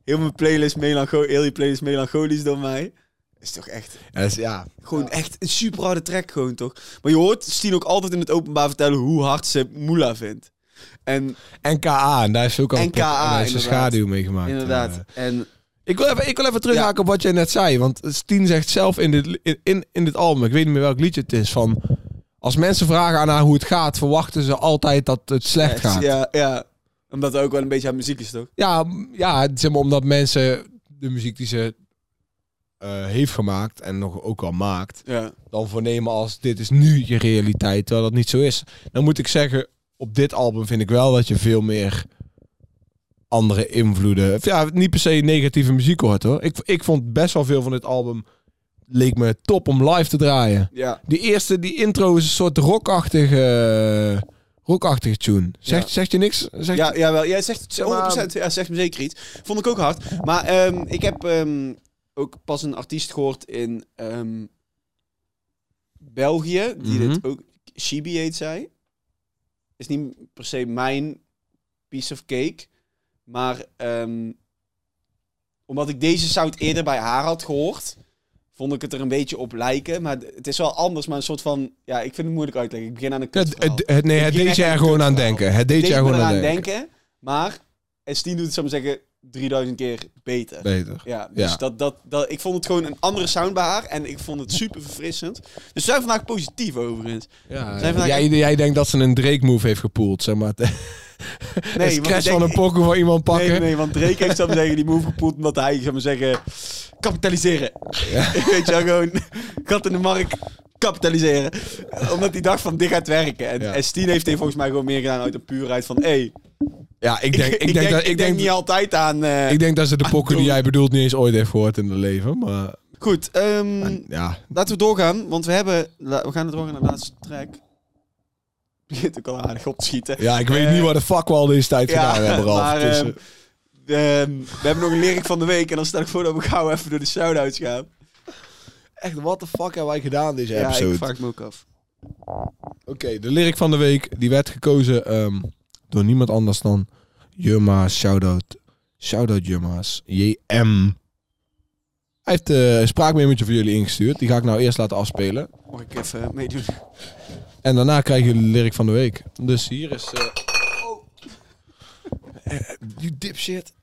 Speaker 2: Heel mijn playlist melancho heel die playlist melancholisch door mij. Is toch echt
Speaker 1: Ja.
Speaker 2: Gewoon echt een super harde track gewoon toch. Maar je hoort Stien ook altijd in het openbaar vertellen hoe hard ze Moela vindt. En
Speaker 1: En KA, en daar is ook al
Speaker 2: En
Speaker 1: een,
Speaker 2: KA,
Speaker 1: en daar is een schaduw mee gemaakt.
Speaker 2: inderdaad.
Speaker 1: Eh,
Speaker 2: En
Speaker 1: ik, wil even, ik wil even terughaken op wat jij net zei. Want Steen zegt zelf in dit, in, in, in dit album, ik weet niet meer welk liedje het is, van... Als mensen vragen aan haar hoe het gaat, verwachten ze altijd dat het slecht gaat.
Speaker 2: Ja, ja. Omdat het ook wel een beetje aan muziek is toch?
Speaker 1: Ja, ja zeg maar omdat mensen de muziek die ze eh, heeft gemaakt en nog ook al maakt,
Speaker 2: Ja.
Speaker 1: dan voornemen als dit is nu je realiteit, terwijl dat niet zo is. Dan moet ik zeggen, op dit album vind ik wel dat je veel meer andere invloeden, ja, niet per se negatieve muziek hoort hoor. Ik, ik vond best wel veel van dit album, leek me top om live te draaien.
Speaker 2: Ja.
Speaker 1: Die eerste, die intro is een soort rockachtige, rockachtige tune. Zegt,
Speaker 2: Ja.
Speaker 1: zegt je niks? Zegt
Speaker 2: Ja, jawel. Jij zegt het
Speaker 1: Zeg maar-
Speaker 2: 100%. Ja, zegt me zeker iets. Vond ik ook hard. Maar ehm, ik heb ehm, ook pas een artiest gehoord in ehm, België. Die
Speaker 1: Mhm.
Speaker 2: dit ook... Shibi heet zij. Is niet per se mijn piece of cake. Maar ehm, omdat ik deze sound eerder bij haar had gehoord... Vond ik het er een beetje op lijken. Maar het is wel anders, maar een soort van... Ja, ik vind het moeilijk uit te leggen. Ik begin aan een
Speaker 1: Het,
Speaker 2: kutverhaal.
Speaker 1: het, het- nee, het deed je er gewoon aan denken. Het deed je er gewoon aan denken.
Speaker 2: Maar, en Stien doet het, zou ik zeggen, 3000 keer beter.
Speaker 1: Beter.
Speaker 2: Ja, dus
Speaker 1: Ja.
Speaker 2: Dat, dat, dat, ik vond het gewoon een andere sound bij haar en ik vond het super verfrissend. Dus we zijn vandaag positief overigens.
Speaker 1: Ja, jij, jij denkt dat ze een Drake-move heeft gepoeld, zeg maar.
Speaker 2: Nee,
Speaker 1: een scratch
Speaker 2: denk-
Speaker 1: van een pokoe van iemand pakken.
Speaker 2: Nee, nee, want Drake heeft, zou zeggen, die move gepoeld omdat hij, zou maar zeggen, kapitaliseren. Weet je wel, gewoon gat in de markt, kapitaliseren. Omdat hij dacht van, dit gaat werken. En,
Speaker 1: Ja.
Speaker 2: en Steen heeft hij volgens mij gewoon meer gedaan uit de puurheid van, hé, hey,
Speaker 1: Ja, ik denk, ik, denk, dat, ik, denk,
Speaker 2: niet altijd aan... eh,
Speaker 1: ik denk dat ze de pokoe die jij bedoelt niet eens ooit heeft gehoord in haar leven. Maar
Speaker 2: Goed, ehm,
Speaker 1: ja,
Speaker 2: laten we doorgaan, want we hebben, we gaan het doorgaan naar de laatste track. Begint ook al aardig op te schieten.
Speaker 1: ja, ik weet
Speaker 2: Eh,
Speaker 1: niet wat de fuck we al deze tijd
Speaker 2: ja,
Speaker 1: gedaan hebben, Ralf.
Speaker 2: maar,
Speaker 1: Dus,
Speaker 2: ehm,
Speaker 1: eh,
Speaker 2: we hebben nog een lyric van de week en dan stel ik voor dat we gauw even door de shout-outs gaan.
Speaker 1: echt, wat de fuck hebben wij gedaan deze
Speaker 2: Ja,
Speaker 1: episode?
Speaker 2: ik vraag me ook af.
Speaker 1: Oké, de lyric van de week die werd gekozen ehm, door niemand anders dan Jumma's. Shoutout. Shoutout Jumma's. JM. Hij heeft eh, een spraakmemootje voor jullie ingestuurd. Die ga ik nou eerst laten afspelen.
Speaker 2: Mag ik even meedoen?
Speaker 1: En daarna krijgen jullie de lyric van de week. Dus hier is... eh eh, you dipshit.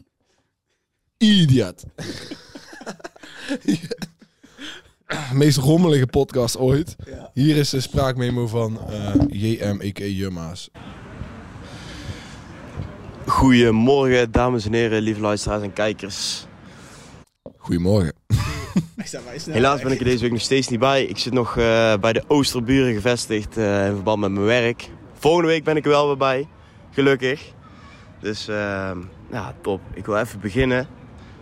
Speaker 1: Idiot. Meest rommelige podcast ooit.
Speaker 2: Ja.
Speaker 1: Hier is de spraakmemo van eh JM, a.k.a. Jumma's.
Speaker 3: Goedemorgen, dames en heren, lieve luisteraars en kijkers.
Speaker 1: Goedemorgen.
Speaker 3: Helaas ben ik er deze week nog steeds niet bij. Ik zit nog eh, bij de Oosterburen gevestigd eh, in verband met mijn werk. Volgende week ben ik er wel weer bij, gelukkig. Dus ehm, ja, top. Ik wil even beginnen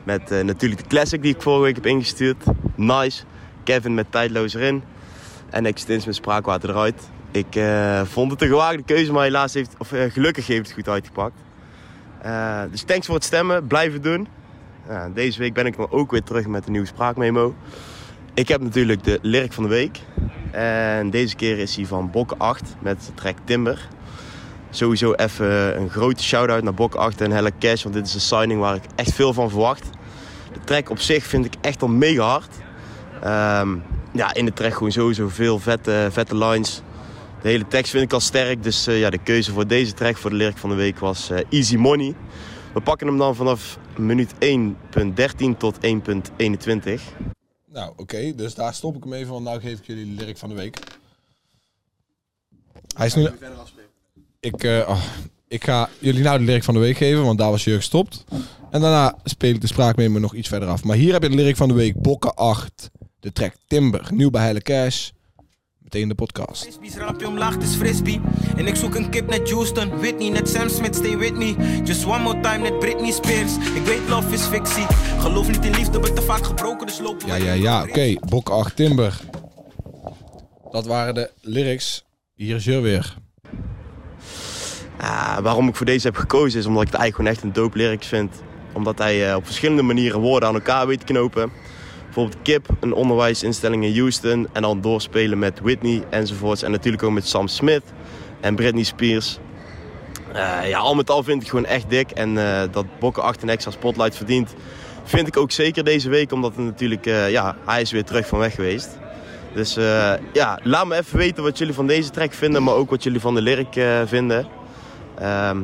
Speaker 3: met eh, natuurlijk de classic die ik vorige week heb ingestuurd. Nice. Kevin met tijdloos erin. En Extins met spraakwater eruit. Ik eh, vond het een gewaagde keuze, maar helaas heeft, of eh, gelukkig heeft het goed uitgepakt. Dus thanks voor het stemmen. Blijven doen. Deze week ben ik dan ook weer terug met een nieuwe spraakmemo. Ik heb natuurlijk de lyric van de week. En deze keer is hij van Bokke 8 met de track Timber. Sowieso even een grote shout-out naar Bokke 8 en Helle Cash. Want dit is een signing waar ik echt veel van verwacht. De track op zich vind ik echt al mega hard. Ehm, ja, in de track gewoon sowieso veel vette, vette lines. De hele tekst vind ik al sterk. Dus eh, ja, de keuze voor deze track voor de lyric van de week was eh, Easy Money. We pakken hem dan vanaf minuut 1.13 tot 1.21.
Speaker 1: Nou, oké. dus daar stop ik hem even, want nou geef ik jullie de lyric van de week. Hij is nu... Ik, eh, oh, ik ga jullie nou de lyric van de week geven, want daar was Jurg gestopt. En daarna speel ik de spraakmemo nog iets verder af. Maar hier heb je de lyric van de week. Bokken 8. De track Timber. Nieuw bij Helle Cash. Meteen de podcast.
Speaker 4: Frisbees raampje omlaag, is frisbee. En ik zoek een kip net Houston, Whitney, net Sam Smith, stay with me. Just one more time, net Britney Spears. Ik weet, love is fictie. Geloof niet in liefde, wordt te vaak gebroken, dus lopen
Speaker 1: Ja, ja, ja. Oké.
Speaker 4: race.
Speaker 1: Bok 8 Timber. Dat waren de lyrics. Hier is Jur weer.
Speaker 3: Ah, waarom ik voor deze heb gekozen is omdat ik het eigenlijk gewoon echt een dope lyrics vind. Omdat hij eh, op verschillende manieren woorden aan elkaar weet te knopen. Bijvoorbeeld KIP, een onderwijsinstelling in Houston. En dan doorspelen met Whitney enzovoorts. En natuurlijk ook met Sam Smith en Britney Spears. Eh, ja, al met al vind ik gewoon echt dik. En eh, dat Bokken 8 een extra spotlight verdient, vind ik ook zeker deze week. Omdat natuurlijk, eh, ja, hij is weer terug van weg geweest. Dus eh, ja, laat me even weten wat jullie van deze track vinden, maar ook wat jullie van de lyric eh, vinden. Ehm,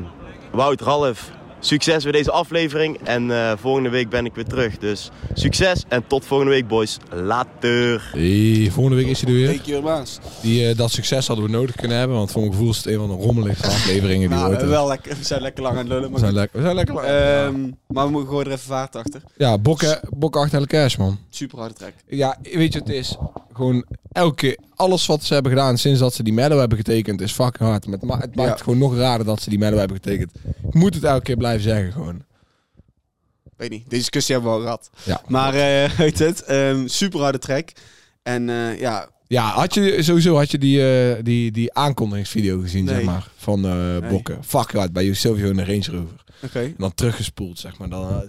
Speaker 3: Wout, Ralf, succes bij deze aflevering. En eh, volgende week ben ik weer terug. Dus succes en tot volgende week, boys. Later.
Speaker 1: Hey, volgende week is hij er weer.
Speaker 2: Twee keer baas.
Speaker 1: Die, eh, dat succes hadden we nodig kunnen hebben. Want voor mijn gevoel is het een van de rommeligste afleveringen die
Speaker 2: Nou,
Speaker 1: ooit...
Speaker 2: we, wel lekker, we zijn lekker lang aan het lullen.
Speaker 1: we,
Speaker 2: Maar,
Speaker 1: zijn
Speaker 2: goed.
Speaker 1: lekker, we zijn lekker lang.
Speaker 2: Ehm, maar we moeten gewoon er even vaart achter.
Speaker 1: ja, bokken, bokken achter cash, man.
Speaker 2: Super harde track.
Speaker 1: Ja, weet je wat het is? Gewoon elke alles wat ze hebben gedaan sinds dat ze die medal hebben getekend is fucking hard. Met, ma- het maakt
Speaker 2: Ja.
Speaker 1: gewoon nog raarder dat ze die medal hebben getekend. Ik moet het elke keer blijven zeggen gewoon.
Speaker 2: Weet niet, deze discussie hebben we al gehad.
Speaker 1: Ja.
Speaker 2: Maar, eh weet het, ehm, super harde track. En eh, ja,
Speaker 1: Ja, had je sowieso had je die, eh, die, die aankondigingsvideo gezien,
Speaker 2: Nee.
Speaker 1: zeg maar, van eh Bokken. Fuck hard, bij Silvio in de Range Rover.
Speaker 2: oké.
Speaker 1: En dan teruggespoeld, zeg maar. Dan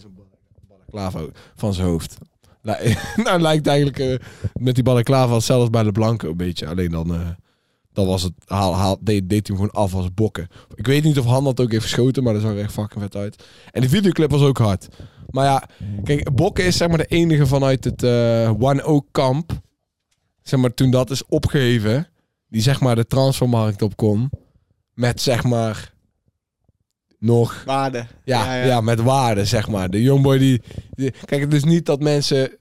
Speaker 1: uh, van zijn hoofd. Lij- nou, lijkt eigenlijk eh, met die balaclava hetzelfde als bij de Blanco een beetje. Alleen dan, eh, dan was het, haal, haal, deed, deed hij hem gewoon af als bokken. Ik weet niet of Han dat ook heeft geschoten, maar dat zag er echt fucking vet uit. En die videoclip was ook hard. Maar ja, kijk, bokken is zeg maar de enige vanuit het eh One Oak kamp. Zeg maar, toen dat is opgeheven, die zeg maar de transfermarkt op kon. Met zeg maar nog
Speaker 2: Waarde.
Speaker 1: Ja, ja, met waarde, zeg maar. De Youngboy die, die... Kijk, het is niet dat mensen...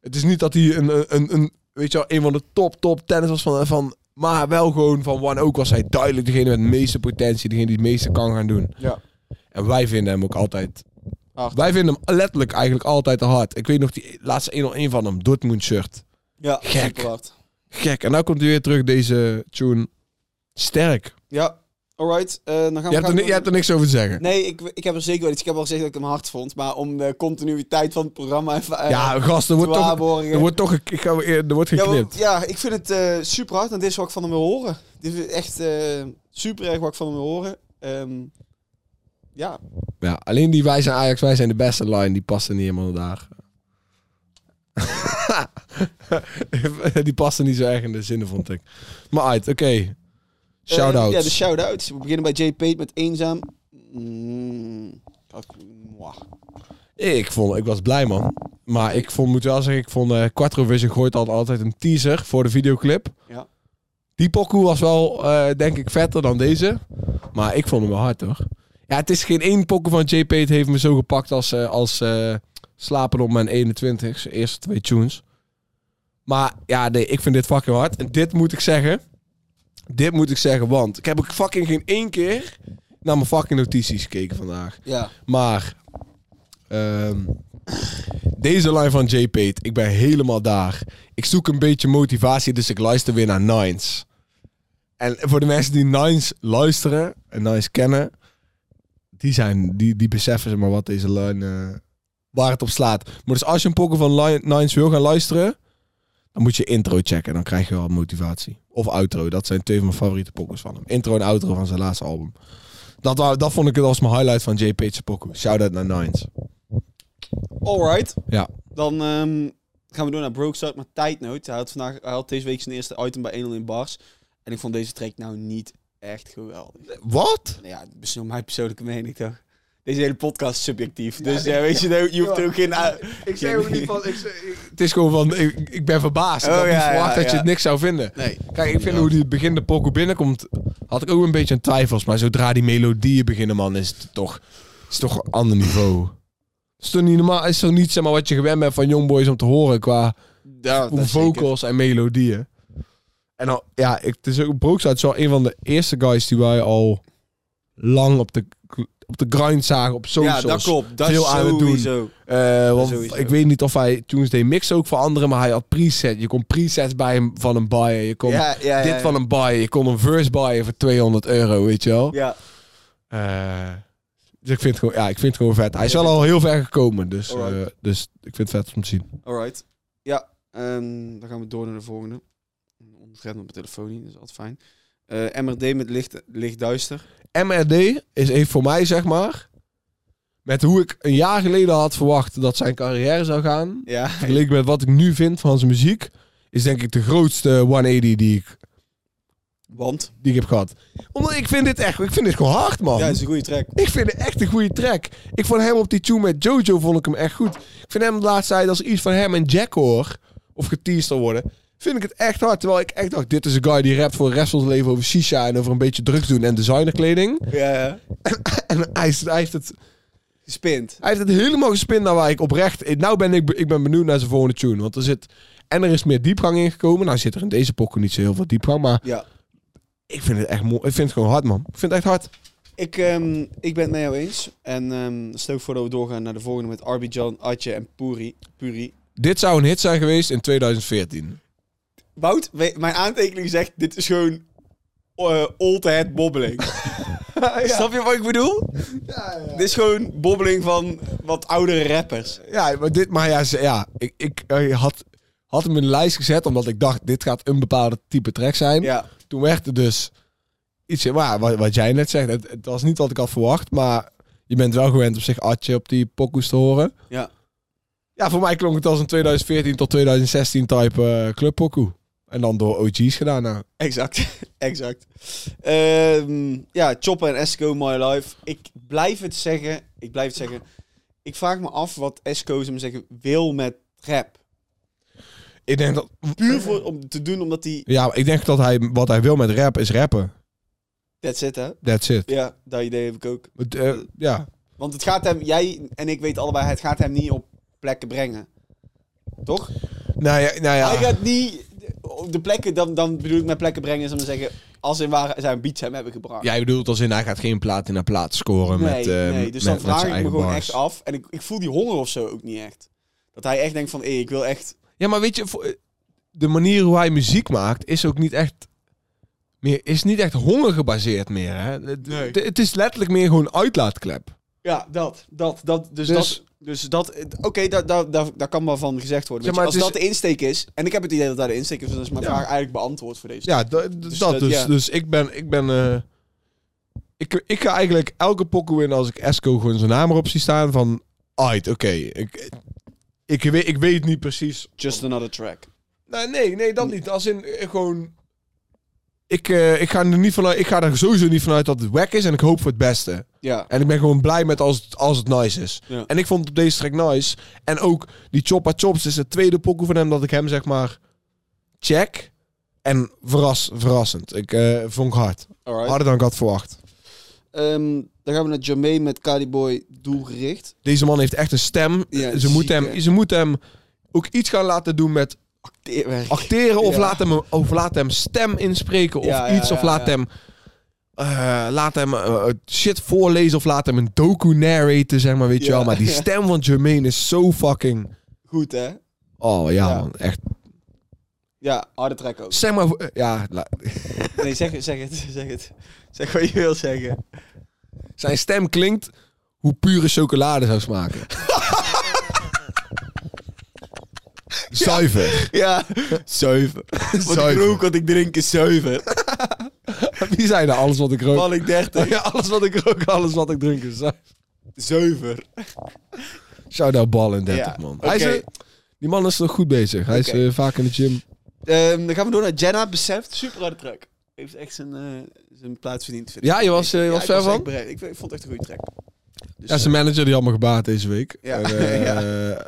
Speaker 1: Het is niet dat hij een, een, een, weet je wel, een van de top, top tennis was van, van... Maar wel gewoon van One ook was hij duidelijk degene met de meeste potentie. Degene die het meeste kan gaan doen.
Speaker 2: Ja.
Speaker 1: En wij vinden hem ook altijd...
Speaker 2: Hard.
Speaker 1: Wij vinden hem letterlijk eigenlijk altijd te hard. Ik weet nog die laatste 101 van hem. Dortmund shirt.
Speaker 2: Ja,
Speaker 1: Gek. Gek. En nou komt hij weer terug, deze tune. Sterk.
Speaker 2: Ja, alright. eh, dan gaan we
Speaker 1: Je hebt, er, ni- je hebt er niks over te zeggen.
Speaker 2: Nee, ik, ik heb er zeker wel iets. Ik heb al gezegd dat ik hem hard vond. Maar om de continuïteit van het programma even eh,
Speaker 1: ja, gast, er wordt toch... Er wordt toch... Ik ga, er wordt
Speaker 2: ja,
Speaker 1: geknipt.
Speaker 2: ja, ik vind het eh, super hard. En dit is wat ik van hem wil horen. Dit is echt super erg wat ik van hem wil horen. Ehm, ja,
Speaker 1: Ja, alleen die wij zijn Ajax, wij zijn de beste line, die paste niet helemaal daar. die paste niet zo erg in de zinnen, vond ik. Maar uit, oké.
Speaker 2: Eh, ja, de shout-outs. We beginnen bij J. Pate met Eenzaam. Mm, ik-
Speaker 1: vond, ik was blij, man. Maar ik vond, moet wel zeggen, ik vond eh Quattro Vision gooit al altijd een teaser voor de videoclip.
Speaker 2: Ja.
Speaker 1: Die pokoe was wel, eh, denk ik, vetter dan deze. Maar ik vond hem wel hard, hoor. Ja, het is geen één pokoe van J. Pate heeft me zo gepakt als, eh, als Slapen op mijn 21, zijn eerste twee tunes. Maar ja, nee, ik vind dit fucking hard. En dit moet ik zeggen. Dit moet ik zeggen, want ik heb ook fucking geen één keer naar mijn fucking notities gekeken vandaag.
Speaker 2: Ja.
Speaker 1: Maar ehm, deze line van J. Pate, ik ben helemaal daar. Ik zoek een beetje motivatie, dus ik luister weer naar Nines. En voor de mensen die Nines luisteren en Nines kennen, die, zijn, die, die beseffen ze maar wat deze line, eh, waar het op slaat. Maar dus als je een pokken van Nines wil gaan luisteren, dan moet je intro checken. Dan krijg je wel motivatie. Of outro, dat zijn twee van mijn favoriete pokkers van hem. Intro en outro van zijn laatste album. Dat, dat vond ik het als mijn highlight van J. Pate's pokoe. Shout-out naar Nines.
Speaker 2: Alright.
Speaker 1: Ja.
Speaker 2: Dan ehm, gaan we door naar Broke Start met tijdnoot. Hij had, vandaag, hij had deze week zijn eerste item bij 1 in Bars. En ik vond deze track nou niet echt geweldig.
Speaker 1: Wat?
Speaker 2: Ja, dat is mijn persoonlijke mening toch? Deze hele podcast is subjectief. dus ja, weet je, nou, je hoeft er ook geen...
Speaker 1: Ik zei ook niet van... het is gewoon van... Ik, ik ben verbaasd. ik
Speaker 2: Oh,
Speaker 1: had niet
Speaker 2: ja,
Speaker 1: verwacht
Speaker 2: ja,
Speaker 1: dat je het niks zou vinden.
Speaker 2: Nee.
Speaker 1: Kijk, ik vind hoe die begin de pokoe binnenkomt... Had ik ook een beetje een twijfels. Maar zodra die melodieën beginnen, man... Is het toch... Is toch een ander niveau. Is toch niet normaal... Is toch niet zeg maar, wat je gewend bent van Youngboys om te horen... Qua vocals en melodieën. En dan... Ja, ik, het is ook... Brookside is wel een van de eerste guys die wij al... Lang op de... Op de grind zagen op
Speaker 2: Ja,
Speaker 1: socials.
Speaker 2: dat klopt. Dat
Speaker 1: veel aan het doen. Eh, want
Speaker 2: Sowieso.
Speaker 1: ik weet niet of hij Tuesday mix ook veranderen, maar hij had preset. Je kon presets bij hem van een buyen. Je kon
Speaker 2: Ja, ja, ja,
Speaker 1: dit
Speaker 2: ja.
Speaker 1: van een buyen. Je kon een verse buyen voor 200 euro, weet je wel.
Speaker 2: Ja,
Speaker 1: Eh, dus ik vind, het gewoon, ja, ik vind het gewoon vet. Hij is wel al heel ver gekomen, dus, eh, dus ik vind het vet om te zien.
Speaker 2: alright. Ja, ehm, dan gaan we door naar de volgende. Ondergrend op mijn telefoon niet, dat is altijd fijn. Eh, MRD met licht, licht duister.
Speaker 1: MRD is even voor mij, zeg maar, met hoe ik een jaar geleden had verwacht dat zijn carrière zou gaan.
Speaker 2: Ja,
Speaker 1: Vergeleken met wat ik nu vind van zijn muziek, is denk ik de grootste 180 die ik
Speaker 2: want
Speaker 1: die ik heb gehad. Omdat ik vind dit echt, ik vind dit gewoon hard, man.
Speaker 2: ja, het is een goede track.
Speaker 1: Ik vind het echt een goede track. Ik vond hem op die tune met Jojo vond ik hem echt goed. Ik vind hem de laatste tijd als iets van hem en Jack hoor, of geteased worden, vind ik het echt hard. Terwijl ik echt dacht, dit is een guy die rapt voor de rest van zijn leven over shisha en over een beetje drugs doen en designerkleding.
Speaker 2: Ja, ja.
Speaker 1: En hij, is- hij, heeft het,
Speaker 2: Gespint.
Speaker 1: hij heeft het helemaal gespind naar waar ik oprecht... Nou ben ik, ik ben benieuwd naar zijn volgende tune, want er zit... En er is meer diepgang in gekomen. Nou zit er in deze pokken niet zo heel veel diepgang, maar
Speaker 2: Ja.
Speaker 1: ik vind het echt mooi. Ik vind het gewoon hard, man. Ik vind het echt hard.
Speaker 2: Ik, ehm, ik ben het met jou eens. En ehm stel ik voor dat we doorgaan naar de volgende met Arbijan, Atje en Puri. Puri.
Speaker 1: Dit zou een hit zijn geweest in 2014.
Speaker 2: Wout, mijn aantekening zegt, dit is gewoon eh old head bobbeling. Snap je wat ik bedoel? Dit is gewoon bobbeling van wat oudere rappers.
Speaker 1: Ja, maar dit, maar ja, ja ik, ik eh, had, had hem in de lijst gezet omdat ik dacht, dit gaat een bepaalde type track zijn.
Speaker 2: Ja,
Speaker 1: Toen werd het dus iets, maar wat, wat jij net zegt, het, het was niet wat ik had verwacht, maar je bent wel gewend op zich Atje op die pokoes te horen.
Speaker 2: ja.
Speaker 1: Ja, voor mij klonk het als een 2014 tot 2016 type eh clubpokoe. En dan door OG's gedaan. Nou.
Speaker 2: Exact, exact. Ehm, ja, Chopper en Esco, My Life. Ik blijf het zeggen, ik blijf het zeggen. Ik vraag me af wat Esco, zou ik zeggen, wil met rap.
Speaker 1: Ik denk dat,
Speaker 2: Puur voor, om te doen omdat hij...
Speaker 1: ja, ik denk dat hij, wat hij wil met rap is rappen.
Speaker 2: That's it, hè?
Speaker 1: That's it.
Speaker 2: Ja, dat idee heb ik ook.
Speaker 1: Eh, ja.
Speaker 2: Want het gaat hem, jij en ik weten allebei, het gaat hem niet op plekken brengen. Toch?
Speaker 1: Nou ja, nou ja.
Speaker 2: Hij gaat niet op de plekken, dan, dan bedoel ik met plekken brengen, zullen we zeggen, als in waar zijn beats hem hebben gebracht.
Speaker 1: Jij bedoelt als in hij gaat geen plaat in plaat scoren
Speaker 2: nee,
Speaker 1: met, eh,
Speaker 2: nee, dus
Speaker 1: met,
Speaker 2: dan vraag ik me gewoon
Speaker 1: bars.
Speaker 2: echt af. En ik, ik voel die honger of zo ook niet echt. Dat hij echt denkt van, hé, ik wil echt...
Speaker 1: Ja, maar weet je, voor- de manier hoe hij muziek maakt is ook niet echt meer, is niet echt honger gebaseerd meer. Hè?
Speaker 2: Nee.
Speaker 1: het, het is letterlijk meer gewoon uitlaatklep.
Speaker 2: Ja, dat, dat, dat, dus,
Speaker 1: Dus-
Speaker 2: dat... Dus dat, oké, daar daar daar daar kan wel van gezegd worden.
Speaker 1: Maar,
Speaker 2: als dat de insteek is, en ik heb het idee dat daar de insteek is, dan is mijn
Speaker 1: Ja.
Speaker 2: vraag eigenlijk beantwoord voor deze.
Speaker 1: Ja,
Speaker 2: Dus
Speaker 1: dat
Speaker 2: dat-
Speaker 1: dus.
Speaker 2: ja.
Speaker 1: Dus ik ben, ik ben, eh, ik, ik ga eigenlijk elke pokoe in als ik Esco gewoon zijn naam erop zie staan van, uit, oké, ik, ik, weet, ik weet niet precies.
Speaker 2: Just another track.
Speaker 1: Nee, nee, nee, dat niet. Als in eh, gewoon, ik, eh, ik ga er niet vanuit, ik ga er sowieso niet vanuit dat het wack is en ik hoop voor het beste.
Speaker 2: Ja.
Speaker 1: En ik ben gewoon blij met als het, als het nice is.
Speaker 2: Ja.
Speaker 1: En ik vond het op deze track nice. En ook die Choppa Chops is het tweede pokoe van hem dat ik hem zeg maar check. En verras, verrassend. Ik eh, vond ik hard.
Speaker 2: Alright.
Speaker 1: Harder dan ik had verwacht.
Speaker 2: Ehm, dan gaan we naar Jermaine met Cardi Boy doelgericht.
Speaker 1: Deze man heeft echt een stem.
Speaker 2: Ja,
Speaker 1: ze, moeten hem, ze moeten hem ook iets gaan laten doen met
Speaker 2: Acteerwerk.
Speaker 1: acteren. Of,
Speaker 2: Ja.
Speaker 1: laat hem, of laat hem stem inspreken. Of
Speaker 2: Ja,
Speaker 1: iets. Of laat hem... eh, laat hem eh, shit voorlezen of laat hem een docu narraten, zeg maar, weet je wel. Maar die stem van Jermaine is zo fucking...
Speaker 2: Goed, hè?
Speaker 1: Oh ja, man, echt.
Speaker 2: Ja, harde track ook.
Speaker 1: Zeg maar, eh, ja,
Speaker 2: Nee, zeg, zeg het, zeg het. Zeg wat je wil zeggen.
Speaker 1: zijn stem klinkt hoe pure chocolade zou Zuiver.
Speaker 2: Ja, zuiver. Wat ik
Speaker 1: Zuiver.
Speaker 2: rook, wat ik drink is zuiver.
Speaker 1: Wie zei nou alles wat ik rook?
Speaker 2: Val ik 30.
Speaker 1: Ja, alles wat ik rook, alles wat ik drink is zuiver.
Speaker 2: Zuiver.
Speaker 1: Shout-out bal in 30,
Speaker 2: Ja,
Speaker 1: man. Hij is, eh, die man is nog goed bezig. Hij
Speaker 2: Oké.
Speaker 1: is eh, vaak in de gym.
Speaker 2: Ehm, dan gaan we door naar Jenna. Beseft, super harde track. Heeft echt zijn, eh, zijn plaats verdiend. vind ik.
Speaker 1: Ja, je was, eh, je was
Speaker 2: ik echt
Speaker 1: van?
Speaker 2: bereid. Ik, ik vond het echt een goede track. Dus,
Speaker 1: Ja, zijn manager die me gebaat deze week.
Speaker 2: Ja.
Speaker 1: En, eh,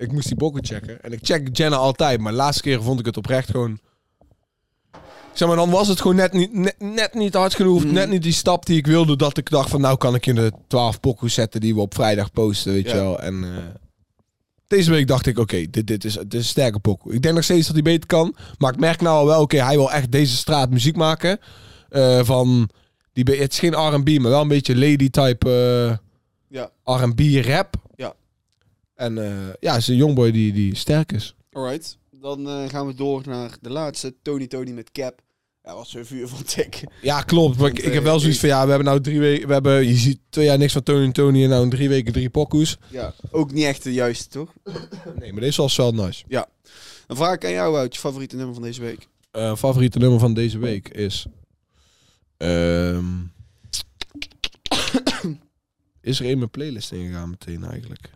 Speaker 1: Ik moest die bokken checken. En ik check Jenna altijd. Maar de laatste keer vond ik het oprecht gewoon... Zeg maar, dan was het gewoon net niet, net, net niet hard genoeg.
Speaker 2: Mhm.
Speaker 1: Net niet die stap die ik wilde. Dat ik dacht van, nou kan ik in de 12 pokoes zetten die we op vrijdag posten, weet
Speaker 2: Ja.
Speaker 1: je wel. En eh, deze week dacht ik, oké, dit, dit, is, dit is een sterke pokoe. Ik denk nog steeds dat hij beter kan. Maar ik merk nou al wel, oké, hij wil echt deze straat muziek maken. Eh, van, die, het is geen R&B, maar wel een beetje lady-type... eh,
Speaker 2: Ja,
Speaker 1: R&B rap.
Speaker 2: Ja.
Speaker 1: En eh, ja, het is een jongboy die, die sterk is.
Speaker 2: alright. Dan eh, gaan we door naar de laatste. Tony Tony met Cap. Ja, was een vuur van tik.
Speaker 1: Ja, klopt. Maar ik, ik heb wel zoiets van, ja, we hebben nou drie weken... We hebben, je ziet twee jaar niks van Tony en Tony en nou in drie weken drie pokoes.
Speaker 2: Ja, ook niet echt de juiste, toch?
Speaker 1: Nee, maar deze was wel nice.
Speaker 2: Dan vraag ik aan jou, Wout, je favoriete nummer van deze week.
Speaker 1: Eh, favoriete nummer van deze week is... ehm, is er in mijn playlist ingegaan meteen eigenlijk?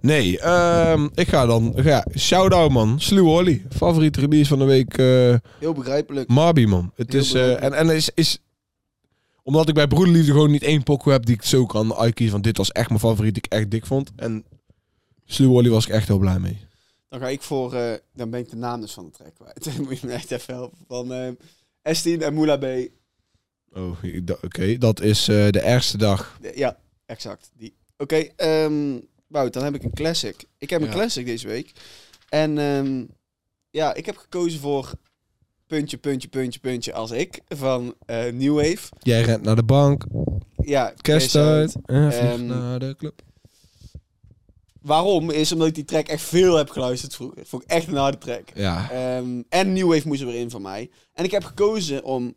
Speaker 1: Nee, ehm, ik ga dan... Ja, shout-out man. Slew Ollie. Favoriete release van de week... eh,
Speaker 2: Heel begrijpelijk.
Speaker 1: Marby, man. Het
Speaker 2: Heel
Speaker 1: is, eh, en, en is, is... Omdat ik bij Broederliefde gewoon niet één pokoe heb die ik zo kan uitkiezen. Van dit was echt mijn favoriet, die ik echt dik vond. En Ollie was ik echt heel blij mee.
Speaker 2: Dan ga ik voor... eh, dan ben ik de naam dus van de track kwijt. Moet je me echt even helpen. Van eh Estine en Moula B.
Speaker 1: Oh, oké. Dat is de ergste dag.
Speaker 2: Ja, exact. Die. Oké, ehm Wout, dan heb ik een classic. Ik heb een
Speaker 1: Ja.
Speaker 2: classic deze week. En ehm, ja, ik heb gekozen voor puntje, puntje, puntje, puntje als ik van eh New Wave.
Speaker 1: Jij rent naar de bank,
Speaker 2: Ja, Cash Out.
Speaker 1: en
Speaker 2: Ehm,
Speaker 1: naar de club.
Speaker 2: Waarom? Is omdat ik die track echt veel heb geluisterd vroeger. Vond ik echt een harde track.
Speaker 1: Ja.
Speaker 2: Ehm, en New Wave moest er weer in van mij. En ik heb gekozen om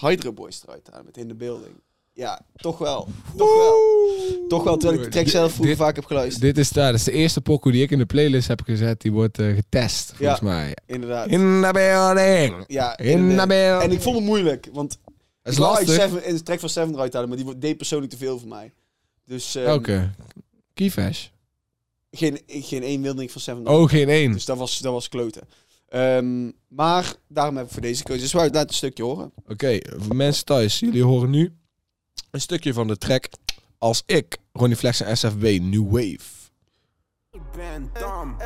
Speaker 2: Hydro Boys eruit te halen met In The Building. Ja, toch wel. Toch wel. Toch wel, terwijl ik de track zelf vroeger vaak heb geluisterd.
Speaker 1: Dit is, ja, dat is de eerste pokoe die ik in de playlist heb gezet. Die wordt eh, getest, volgens
Speaker 2: Ja.
Speaker 1: mij.
Speaker 2: Inderdaad.
Speaker 1: In de building.
Speaker 2: Ja,
Speaker 1: In de building.
Speaker 2: En ik vond het moeilijk, want
Speaker 1: Het
Speaker 2: ik
Speaker 1: is lastig.
Speaker 2: Seven, een track van Seven eruit halen, maar die deed persoonlijk te veel voor mij. Dus ehm,
Speaker 1: Oké. Keyfash.
Speaker 2: geen, geen één wilde ik van Seven.
Speaker 1: Oh, geen één.
Speaker 2: Dus dat was, dat was kloten. Ehm, maar daarom heb ik voor deze keuze. Dus laat een stukje horen.
Speaker 1: Oké, voor mensen thuis, jullie horen nu een stukje van de track Als ik, Ronnie Flex en SFB, New Wave.
Speaker 5: Ik ben dom.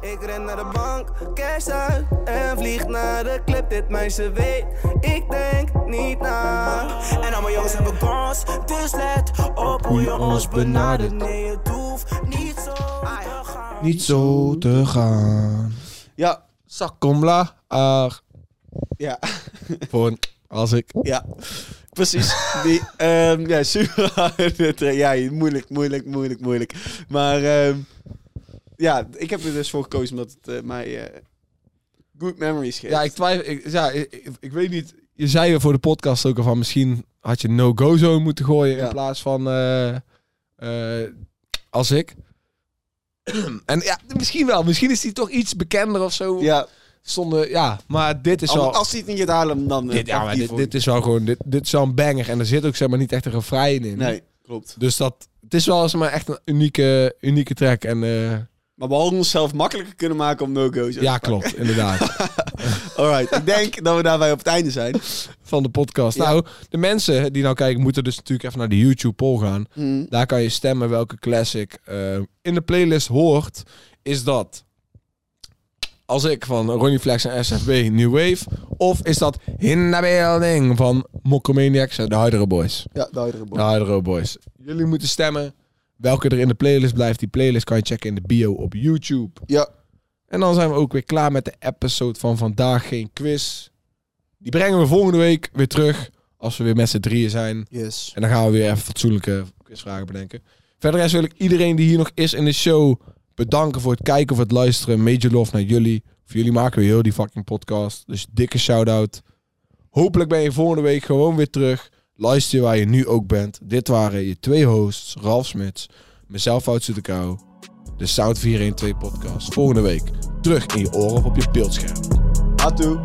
Speaker 5: Ik ren naar de bank, cash uit en vlieg naar de club. Dit meisje weet, ik denk niet na. En al mijn jongens hebben kans, dus let op hoe je ons benadert. Nee, het hoeft niet zo te gaan.
Speaker 1: Niet zo te gaan.
Speaker 2: Ja,
Speaker 1: Sakkomla. Ar.
Speaker 2: ja,
Speaker 1: Voor als ik.
Speaker 2: ja. Precies. Die, ehm, ja, super Ja, moeilijk, moeilijk, moeilijk, moeilijk. Maar ehm, ja, ik heb er dus voor gekozen omdat het eh, mij eh, good memories geeft.
Speaker 1: Ja, ik twijfel. Ik, ja, ik, weet niet. Je zei voor de podcast ook al van misschien had je no-go zone moeten gooien
Speaker 2: Ja.
Speaker 1: in plaats van eh, als ik. en ja, misschien wel. Misschien is die toch iets bekender of zo.
Speaker 2: ja
Speaker 1: Stonden, ja, maar dit is wel.
Speaker 2: als hij het niet gaat halen, dan... eh,
Speaker 1: dit, ja, maar dit, is wel gewoon. Dit, dit is wel een banger. En er zit ook zeg maar niet echt een refrein in.
Speaker 2: Nee, klopt.
Speaker 1: Dus dat. Het is wel zeg maar echt een unieke, unieke track. En eh,
Speaker 2: Maar we hadden onszelf makkelijker kunnen maken om no-go's.
Speaker 1: ja, klopt. Inderdaad.
Speaker 2: Alright, ik denk dat we daarbij op het einde zijn.
Speaker 1: van de podcast.
Speaker 2: Ja.
Speaker 1: Nou, de mensen die nou kijken, moeten dus natuurlijk even naar de YouTube poll gaan.
Speaker 2: Hmm.
Speaker 1: Daar kan je stemmen welke classic eh, in de playlist hoort. Is dat als ik van Ronnie Flex en SFB New Wave? Of is dat In the Building van Mokromaniacs en de Hydro Boys?
Speaker 2: Ja, de oudere boy.
Speaker 1: De Boys. Jullie moeten stemmen welke er in de playlist blijft. Die playlist kan je checken in de bio op YouTube.
Speaker 2: Ja.
Speaker 1: En dan zijn we ook weer klaar met de episode van vandaag. Geen quiz. Die brengen we volgende week weer terug. Als we weer met z'n drieën zijn.
Speaker 2: Yes.
Speaker 1: En dan gaan we weer even fatsoenlijke quizvragen bedenken. Verder rest wil ik iedereen die hier nog is in de show bedanken voor het kijken of het luisteren. Major love naar jullie. Voor jullie maken we heel die fucking podcast. Dus dikke shout-out. Hopelijk ben je volgende week gewoon weer terug. Luister je waar je nu ook bent. Dit waren je twee hosts, Ralf Smits, mezelf Fout de Kou. De Sound 412 podcast. Volgende week terug in je oren of op je beeldscherm.
Speaker 2: Atu.